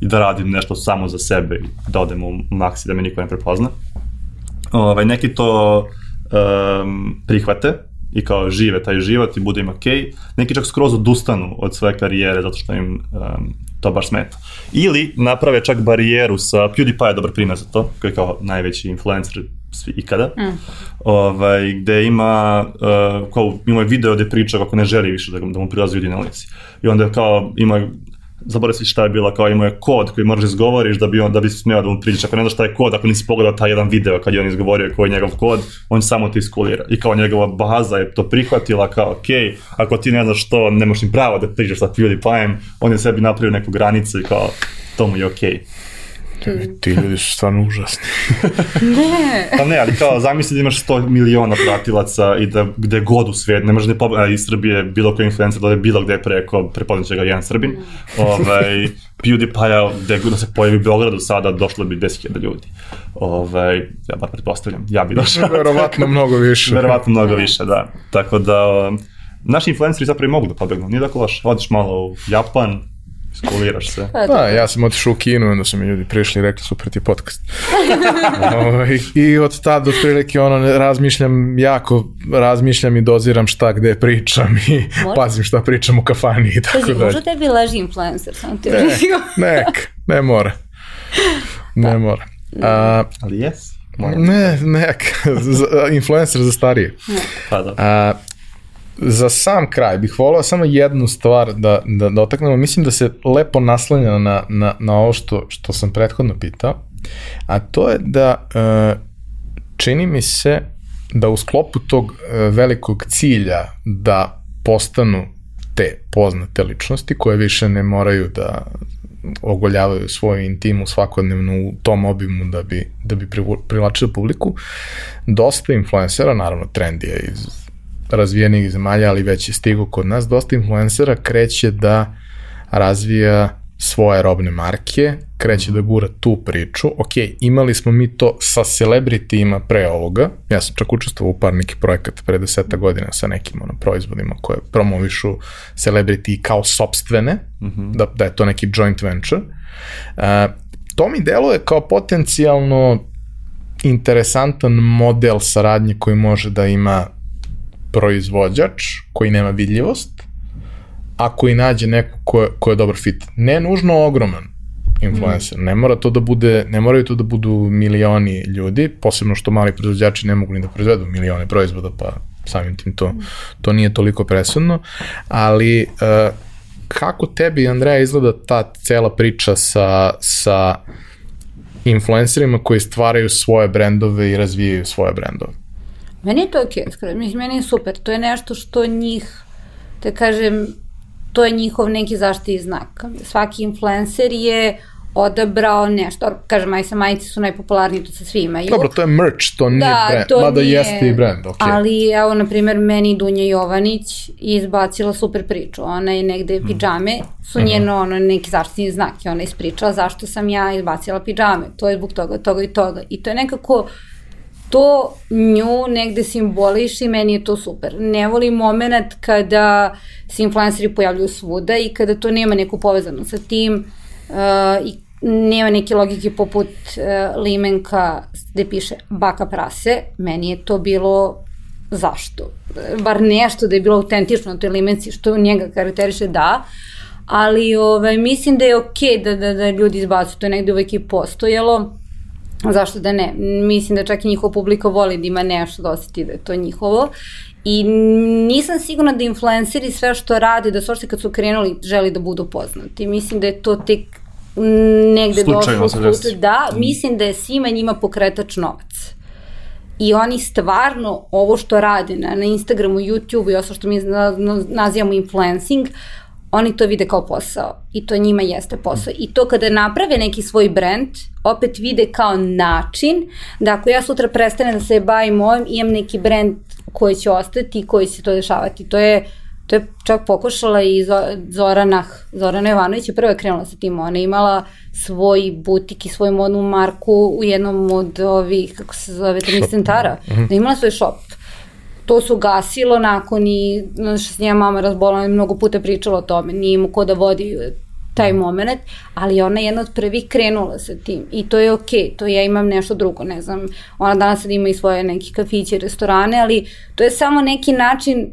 i da radim nešto samo za sebe i da odem u maksi da me niko ne prepozna. Ovaj, neki to um, prihvate i kao žive taj život i bude im ok. Neki čak skroz odustanu od svoje karijere zato što im um, to baš smeta. Ili naprave čak barijeru sa, PewDiePie je dobar primjer za to, koji je kao najveći influencer svi ikada, mm. ovaj, gde ima, uh, kao, ima video gde priča kako ne želi više da, da mu prilazi ljudi na ulici. I onda kao ima zaboravio si šta je bila, kao imao je kod koji moraš da izgovoriš da bi on, da bi smeo da mu priđeš. Ako ne znaš šta je kod, ako nisi pogledao taj jedan video kad je on izgovorio koji je njegov kod, on samo ti iskulira. I kao njegova baza je to prihvatila kao, ok, ako ti ne znaš što, nemaš ni pravo da priđeš sa PewDiePie-em, on je sebi napravio neku granicu i kao, to mu je okej. Okay. Ti, ti ljudi su stvarno užasni. [LAUGHS] ne. Pa ne, ali kao zamisli da imaš 100 miliona pratilaca i da gde god u svijet, ne možeš da pobeda iz Srbije bilo koji influencer da je bilo gde preko, prepoznaće ga jedan Srbin. Ovaj, PewDiePie-a gde da se pojavi u Beogradu sada došlo bi 10.000 ljudi. Ovaj, ja bar pretpostavljam, ja bi došao. [LAUGHS] Verovatno mnogo više. Verovatno mnogo više, da. Tako da, naši influenceri zapravo i mogu da pobegnu. Nije tako loš. Odiš malo u Japan, Skoliraš se. Pa, da, ja sam otišao u kinu, onda su mi ljudi prišli i rekli super ti je podcast. [LAUGHS] Ovaj, I od tada otprilike ono, razmišljam, jako razmišljam i doziram šta gde pričam i Može? pazim šta pričam u kafani i tako dalje. Možda tebi leži influencer, sam ti ne, nek, ne mora. Ne da. mora. A, Ali jes. Ne, nek, [LAUGHS] influencer za starije. Ne. Pa da. A, za sam kraj bih volao samo jednu stvar da, da dotaknemo. Mislim da se lepo naslanja na, na, na ovo što, što sam prethodno pitao, a to je da e, čini mi se da u sklopu tog e, velikog cilja da postanu te poznate ličnosti koje više ne moraju da ogoljavaju svoju intimu svakodnevno u tom obimu da bi, da bi privlačili publiku. Dosta influencera, naravno trend je iz razvijenih zemalja, ali već je stigo kod nas, dosta influencera kreće da razvija svoje robne marke, kreće da gura tu priču. Ok, imali smo mi to sa celebrityima pre ovoga. Ja sam čak učestvovao u par nekih projekata pre deseta godina sa nekim ono, proizvodima koje promovišu celebrity kao sobstvene, mm -hmm. da, da je to neki joint venture. Uh, to mi deluje kao potencijalno interesantan model saradnje koji može da ima proizvođač koji nema vidljivost, a koji nađe neko ko je, ko je dobar fit. Ne nužno ogroman influencer, mm. ne mora to da bude, ne moraju to da budu milioni ljudi, posebno što mali proizvođači ne mogu ni da proizvedu milione proizvoda, pa samim tim to, to nije toliko presudno, ali uh, kako tebi, Andreja, izgleda ta cela priča sa, sa influencerima koji stvaraju svoje brendove i razvijaju svoje brendove? Meni je to okej, okay, mislim, meni je super. To je nešto što njih, da kažem, to je njihov neki zaštiti znak. Svaki influencer je odabrao nešto, kažem, aj sa majice su najpopularniji, to se svi imaju. Dobro, to je merch, to nije da, brand, to mada nije, jeste i brand, ok. Ali, evo, na primjer, meni Dunja Jovanić izbacila super priču, ona je negde mm. pidžame, su mm. njeno, ono, neki zaštitni znak i ona ispričala zašto sam ja izbacila pidžame, to je zbog toga, toga i toga. I to je nekako, to nju negde simboliši, meni je to super. Ne volim moment kada se influenceri pojavljuju svuda i kada to nema neku povezanu sa tim uh, i nema neke logike poput uh, limenka gde piše baka prase, meni je to bilo zašto? Bar nešto da je bilo autentično na toj limenci, što njega karakteriše da, ali ovaj, mislim da je okej okay da, da, da ljudi izbacuju, to je negde uvek i postojalo, zašto da ne? Mislim da čak i njihova publika voli da ima nešto da osjeti da je to njihovo. I nisam sigurna da influenceri sve što rade, da su kad su krenuli želi da budu poznati. Mislim da je to tek negde došlo u slučaju. Da, mislim da je svima njima pokretač novac. I oni stvarno ovo što rade na, na Instagramu, YouTubeu i ovo što mi nazivamo influencing, oni to vide kao posao i to njima jeste posao. I to kada naprave neki svoj brand, opet vide kao način da ako ja sutra prestanem da se bavim ovim, imam neki brand koji će ostati i koji će to dešavati. To je To je čak pokušala i Zorana, Zorana Jovanović je prva krenula sa tim. Ona je imala svoj butik i svoju modnu marku u jednom od ovih, kako se zove, tamo centara. Da imala svoj shop. To su gasilo nakon i, znaš, s njema mama razbolila, mnogo puta pričala o tome, nije mu ko da vodi taj moment, ali ona je jedna od prvih krenula sa tim i to je okej, okay, to ja imam nešto drugo, ne znam, ona danas sad ima i svoje neki kafiće, restorane, ali to je samo neki način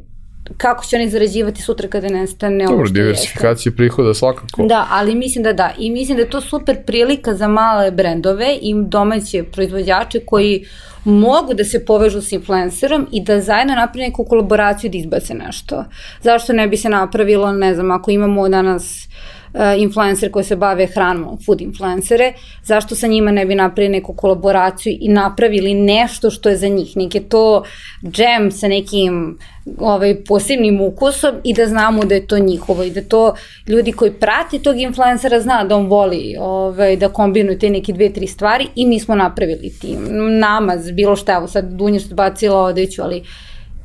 kako će oni zarađivati sutra kada nestane ovo Dobro, diversifikacija prihoda svakako. Da, ali mislim da da. I mislim da je to super prilika za male brendove i domaće proizvođače koji mogu da se povežu s influencerom i da zajedno napravi neku kolaboraciju da izbace nešto. Zašto ne bi se napravilo, ne znam, ako imamo danas uh, influencer koji se bave hranom, food influencere, zašto sa njima ne bi napravili neku kolaboraciju i napravili nešto što je za njih, neke to džem sa nekim ovaj, posebnim ukusom i da znamo da je to njihovo i da to ljudi koji prate tog influencera zna da on voli ovaj, da kombinuju te neke dve, tri stvari i mi smo napravili tim. Namaz, bilo šta, evo sad Dunja što bacila odeću, ali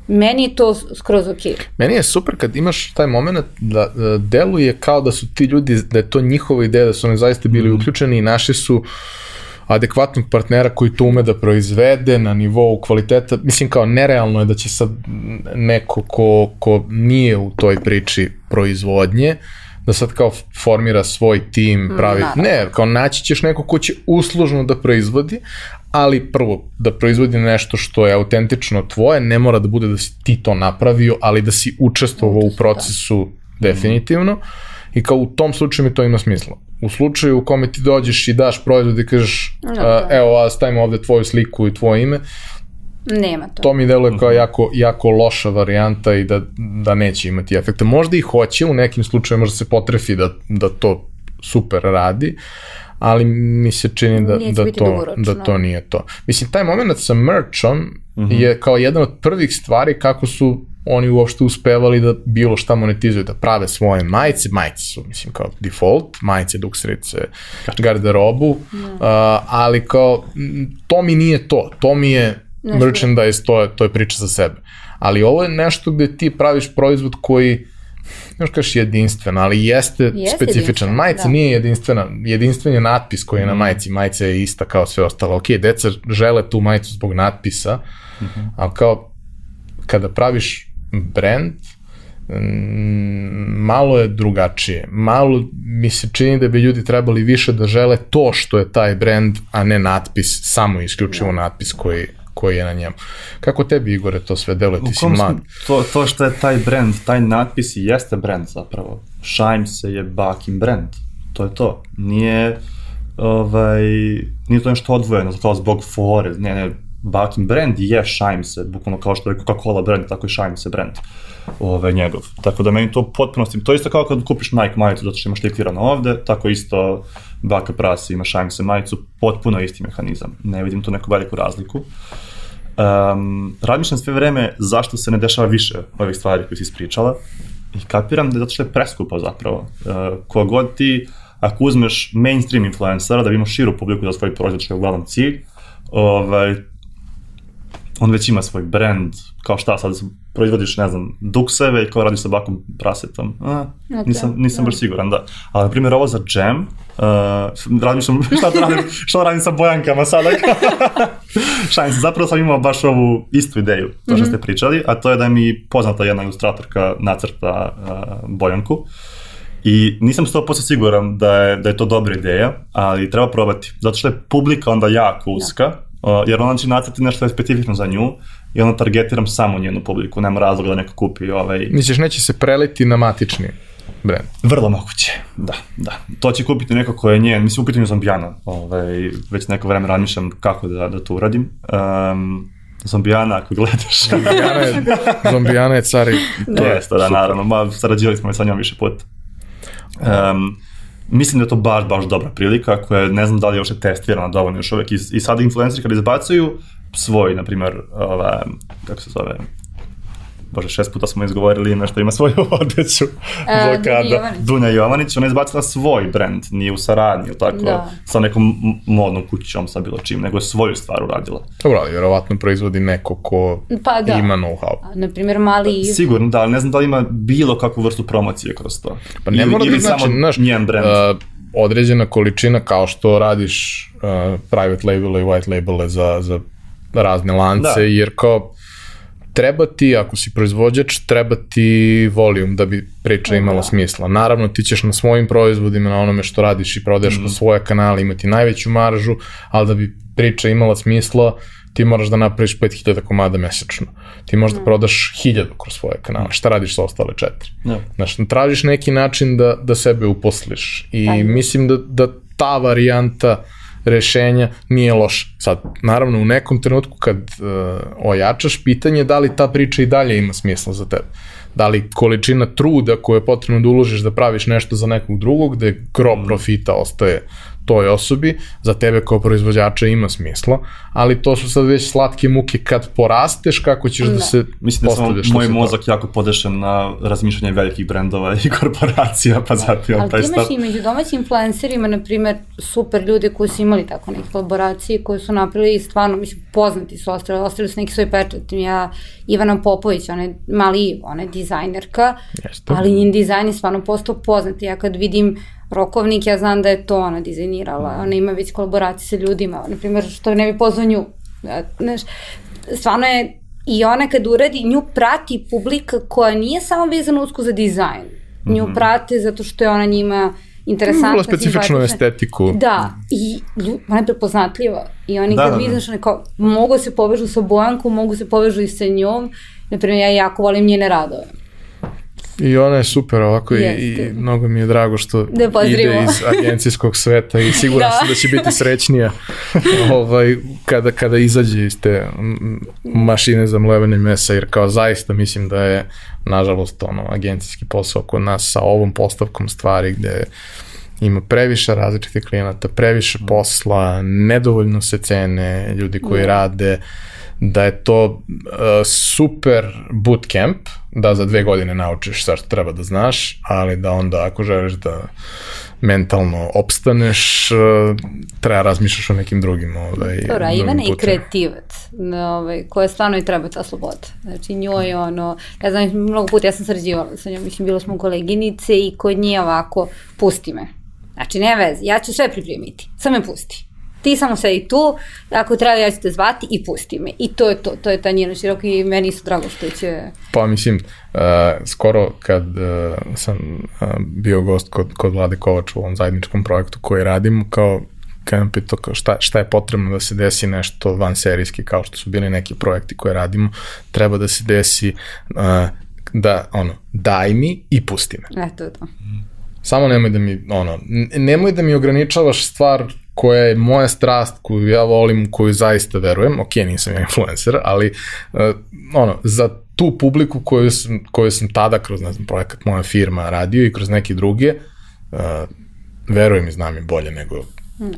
Meni je to skroz ok. Meni je super kad imaš taj moment da, da deluje kao da su ti ljudi, da je to njihova ideja, da su oni zaista bili mm. uključeni i naši su adekvatnog partnera koji to ume da proizvede na nivou kvaliteta. Mislim kao nerealno je da će sad neko ko, ko nije u toj priči proizvodnje, da sad kao formira svoj tim, mm, pravi, mm, ne, kao naći ćeš neko ko će uslužno da proizvodi, ali prvo, da proizvodi nešto što je autentično tvoje, ne mora da bude da si ti to napravio, ali da si učestvovao u da. procesu da. definitivno i kao u tom slučaju mi to ima smisla. U slučaju u kome ti dođeš i daš proizvod i kažeš no, da. evo, a stavimo ovde tvoju sliku i tvoje ime, Nema to. To mi deluje kao jako, jako loša varijanta i da, da neće imati efekta. Možda i hoće, u nekim slučajima možda se potrefi da, da to super radi, ali mi se čini da, da, to, da to nije to. Mislim, taj moment sa merchom mm -hmm. je kao jedan od prvih stvari kako su oni uopšte uspevali da bilo šta monetizuju, da prave svoje majice, majice su, mislim, kao default, majice, dukserice, garderobu, yeah. Da. uh, ali kao, to mi nije to, to mi je Nešto. merchandise, to je, to je priča za sebe. Ali ovo je nešto gde ti praviš proizvod koji još kažeš jedinstven, ali jeste, jeste specifičan. Majica da. nije jedinstvena, jedinstven je natpis koji je na mhm. majici, majica je ista kao sve ostalo. Ok, deca žele tu majicu zbog natpisa, mm -hmm. ali kao kada praviš brand, malo je drugačije. Malo mi se čini da bi ljudi trebali više da žele to što je taj brand, a ne natpis, samo isključivo da. natpis koji, koji je na njemu. Kako tebi, Igore, to sve deluje? Ti si mlad. To, to što je taj brand, taj natpis i jeste brand zapravo. Shime se je Bakin brand. To je to. Nije, ovaj, nije to nešto odvojeno, kao zbog fore. Ne, ne, Bakin brand je Shime se, bukvalno kao što je Coca-Cola brand, tako i Shime se brand ovaj, njegov. Tako da meni to potpuno, to isto kao kad kupiš Nike majicu zato što imaš litirano ovde, tako isto Baka Prasi ima Shime se majicu, potpuno isti mehanizam. Ne vidim tu neku veliku razliku. Uh, Um, razmišljam sve vreme zašto se ne dešava više ovih stvari koje si ispričala i kapiram da je zato što je preskupo zapravo. Uh, kogod ti, ako uzmeš mainstream influencera da bi imao širu publiku za svoj proizvod što je uglavnom cilj, ovaj, on već ima svoj brand, kao šta sad proizvodiš, ne znam, dukseve i kao radiš sa bakom prasetom. A, okay. nisam, nisam baš siguran, da. Ali, na primjer, ovo za džem, uh, radim sam, [LAUGHS] šta da radim, šta da radim sa bojankama sada? [LAUGHS] Šalim se, zapravo sam imao baš ovu istu ideju, to što mm -hmm. ste pričali, a to je da mi poznata jedna ilustratorka nacrta uh, bojanku. I nisam 100% siguran da je, da je to dobra ideja, ali treba probati. Zato što je publika onda jako uska, da. uh, jer ona će nacrti nešto specifično za nju i onda targetiram samo njenu publiku, nema razloga da neko kupi ovaj... Misliš, neće se preliti na matični brand? Vrlo moguće, da, da. To će kupiti neko ko je njen, mislim u pitanju zombijana, ovaj, već neko vreme razmišljam kako da, da to uradim. Um, Zombijana, ako gledaš. Zombijana je, [LAUGHS] zombijana je cari. To Jeste, da, naravno. Ma, sarađivali smo sa njom više puta. Um, mislim da je to baš, baš dobra prilika koja ne znam da li je još testirana dovoljno još uvek i, i sada influenceri kada izbacuju svoj, na primjer, ova, kako se zove, bože, šest puta smo izgovorili ime što ima svoju [LAUGHS] vodeću E, blokada. Dunja Jovanić. Dunja Jovanić, ona je izbacila svoj brand, nije u saradnji, tako, Da. sa nekom modnom kućom, sa bilo čim, nego je svoju stvar uradila. Dobro, ali vjerovatno proizvodi neko ko Pa da. ima know-how. Na primjer, mali Iv. Sigurno, da, ali ne znam da li ima bilo kakvu vrstu promocije kroz to. Pa ne ili, mora da znači, samo znaš, njen brand. uh, određena količina kao što radiš uh, private label i white labele za, za razne lance, Da. jer kao treba ti, ako si proizvođač, treba ti volijum da bi priča imala smisla. Naravno, ti ćeš na svojim proizvodima, na onome što radiš i prodaješ Mhm. po svoje kanale imati najveću maržu, ali da bi priča imala smisla, ti moraš da napraviš 5000 komada mesečno. Ti možda prodaš 1000 kroz svoje kanale. Šta radiš sa ostale četiri? Da. Znaš, tražiš neki način da, da sebe uposliš i Pa. mislim da, da ta varijanta rešenja nije loša. Sad, naravno, u nekom trenutku kad uh, ojačaš, pitanje je da li ta priča i dalje ima smisla za tebe. Da li količina truda koju je potrebno da uložiš da praviš nešto za nekog drugog, gde gro profita ostaje toj osobi, za tebe kao proizvođača ima smisla, ali to su sad već slatke muke kad porasteš, kako ćeš da, Da. se Mislim da sam postavljaš. moj mozak jako podešen na razmišljanje velikih brendova i [LAUGHS] korporacija, pa zato Ali taj ti stav. imaš i među domaćim influencerima, na primjer, super ljude koji su imali tako neke kolaboracije, koji su napravili stvarno, mislim, poznati su ostali, ostali su neki svoj pečat. Ja, Ivana Popović, ona je mali ona je dizajnerka, Jeste. ali njen dizajn je stvarno postao poznat. Ja kad vidim rokovnik, ja znam da je to ona dizajnirala. Ona ima već kolaboracije sa ljudima, na primjer, što ne bi pozvao nju. Ja, Znaš, stvarno je i ona kad uradi, nju prati publika koja nije samo vezana usko za dizajn. Nju prate zato što je ona njima interesantna. Vrlo specifičnu estetiku. Da, i ona je prepoznatljiva. I oni Da, kad da, da. znaš, one kao, mogu se povežu sa Bojankom, mogu se povežu i sa njom. Naprimjer, ja jako volim njene radove. I ona je super ovako i, i mnogo mi je drago što Da ide iz agencijskog sveta i siguran Da. sam da. će biti srećnija [LAUGHS] ovaj, kada, kada izađe iz te mašine za mlevanje mesa, jer kao zaista mislim da je nažalost ono agencijski posao kod nas sa ovom postavkom stvari gde ima previše različitih klijenata, previše posla, nedovoljno se cene ljudi koji rade, da je to uh, super bootcamp, da za dve godine naučiš što treba da znaš, ali da onda ako želiš da mentalno opstaneš, uh, treba razmišljaš o nekim drugim ovaj, Dobro, a drugim Ivana je kreativac, ovaj, koja stvarno i treba ta sloboda. Znači, njoj je ono, ja znam, mnogo puta ja sam sarađivala sa njom, mislim, bilo smo koleginice i kod nje ovako, pusti me. Znači, ne veze, ja ću sve pripremiti, samo me pusti. Ti samo sedi tu, ako treba ja ću te zvati i pusti me. I to je to, to je ta njena široka i meni isto drago što će... Pa mislim, uh, skoro kad uh, sam uh, bio gost kod, kod Vlade Kovač u ovom zajedničkom projektu koji radimo, kao kad nam pitao kao šta, šta je potrebno da se desi nešto van serijski, kao što su bili neki projekti koje radimo, treba da se desi uh, da, ono, daj mi i pusti me. E, to. Samo nemoj da mi, ono, nemoj da mi ograničavaš stvar koja je moja strast, koju ja volim, koju zaista verujem, ok, nisam ja influencer, ali, uh, ono, za tu publiku koju sam, koju sam tada kroz, ne znam, projekat moja firma radio i kroz neke druge, uh, verujem i znam je bolje nego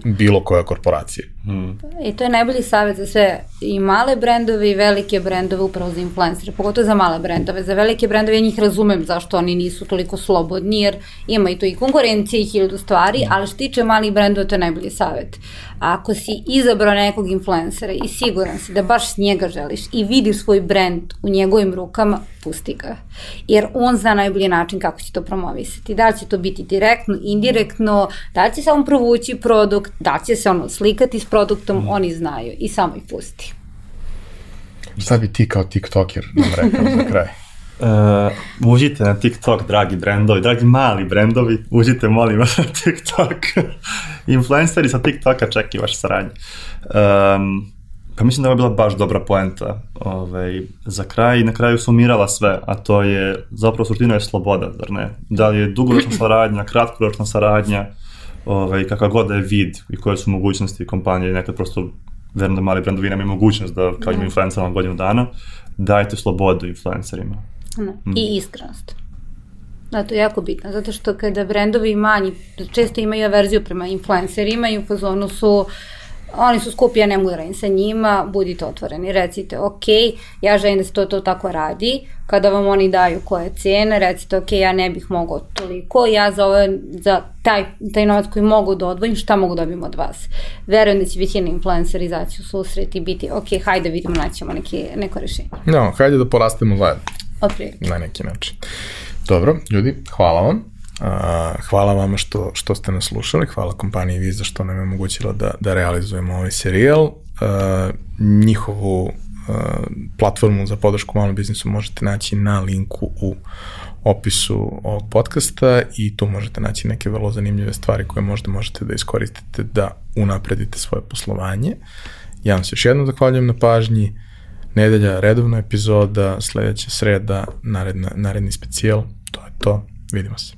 bilo koja korporacija. I to je najbolji savjet za sve i male brendove i velike brendove upravo za influencere, pogotovo za male brendove. Za velike brendove ja njih razumem zašto oni nisu toliko slobodni, jer ima i to i konkurencije i hiljadu stvari, ali što tiče malih brendova to je najbolji savjet. Ako si izabrao nekog influencera i siguran si da baš s njega želiš i vidiš svoj brend u njegovim rukama, pusti ga. Jer on zna najbolji način kako će to promovisati. Da li će to biti direktno, indirektno, da li će samo provući produkt, da li će se ono slikati s produktom, oni znaju i samo ih pusti. Šta bi ti kao tiktoker nam rekao za kraj? Uh, [LAUGHS] uđite na TikTok, dragi brendovi, dragi mali brendovi, uđite molim vas na TikTok. [LAUGHS] Influenceri sa TikToka čekaju vaše saradnje. Um, pa mislim da je bila baš dobra poenta ovaj, za kraj i na kraju sumirala sve, a to je zapravo suština je sloboda, zar ne? Da li je dugoročna saradnja, kratkoročna saradnja, ovaj, kakva god da je vid i koje su mogućnosti kompanije, nekad prosto verujem da mali brendovi nemaju mogućnost da kao ima influencerima godinu dana, dajte slobodu influencerima. Ne. I iskrenost. Da, to je jako bitno, zato što kada brendovi manji često imaju averziju prema influencerima i u fazonu su oni su skupi, ja ne mogu da radim sa njima, budite otvoreni, recite, ok, ja želim da se to, to tako radi, kada vam oni daju koje cene, recite, ok, ja ne bih mogao toliko, ja za, ove, za taj, taj novac koji mogu da odvojim, šta mogu da dobijem od vas? Verujem da će biti jedna influencerizacija u susret i biti, ok, hajde vidimo, naćemo neki, neko rešenje. No, hajde da porastemo zajedno. Otprilike. Na neki način. Dobro, ljudi, hvala vam. Hvala vama što, što ste nas slušali, hvala kompaniji Visa što nam je omogućila da, da realizujemo ovaj serijal. Uh, njihovu uh, platformu za podršku malom biznisu možete naći na linku u opisu ovog podcasta i tu možete naći neke vrlo zanimljive stvari koje možda možete da iskoristite da unapredite svoje poslovanje. Ja vam se još jednom zahvaljujem na pažnji. Nedelja, redovna epizoda, sledeća sreda, naredna, naredni specijal. To je to. Vidimo se.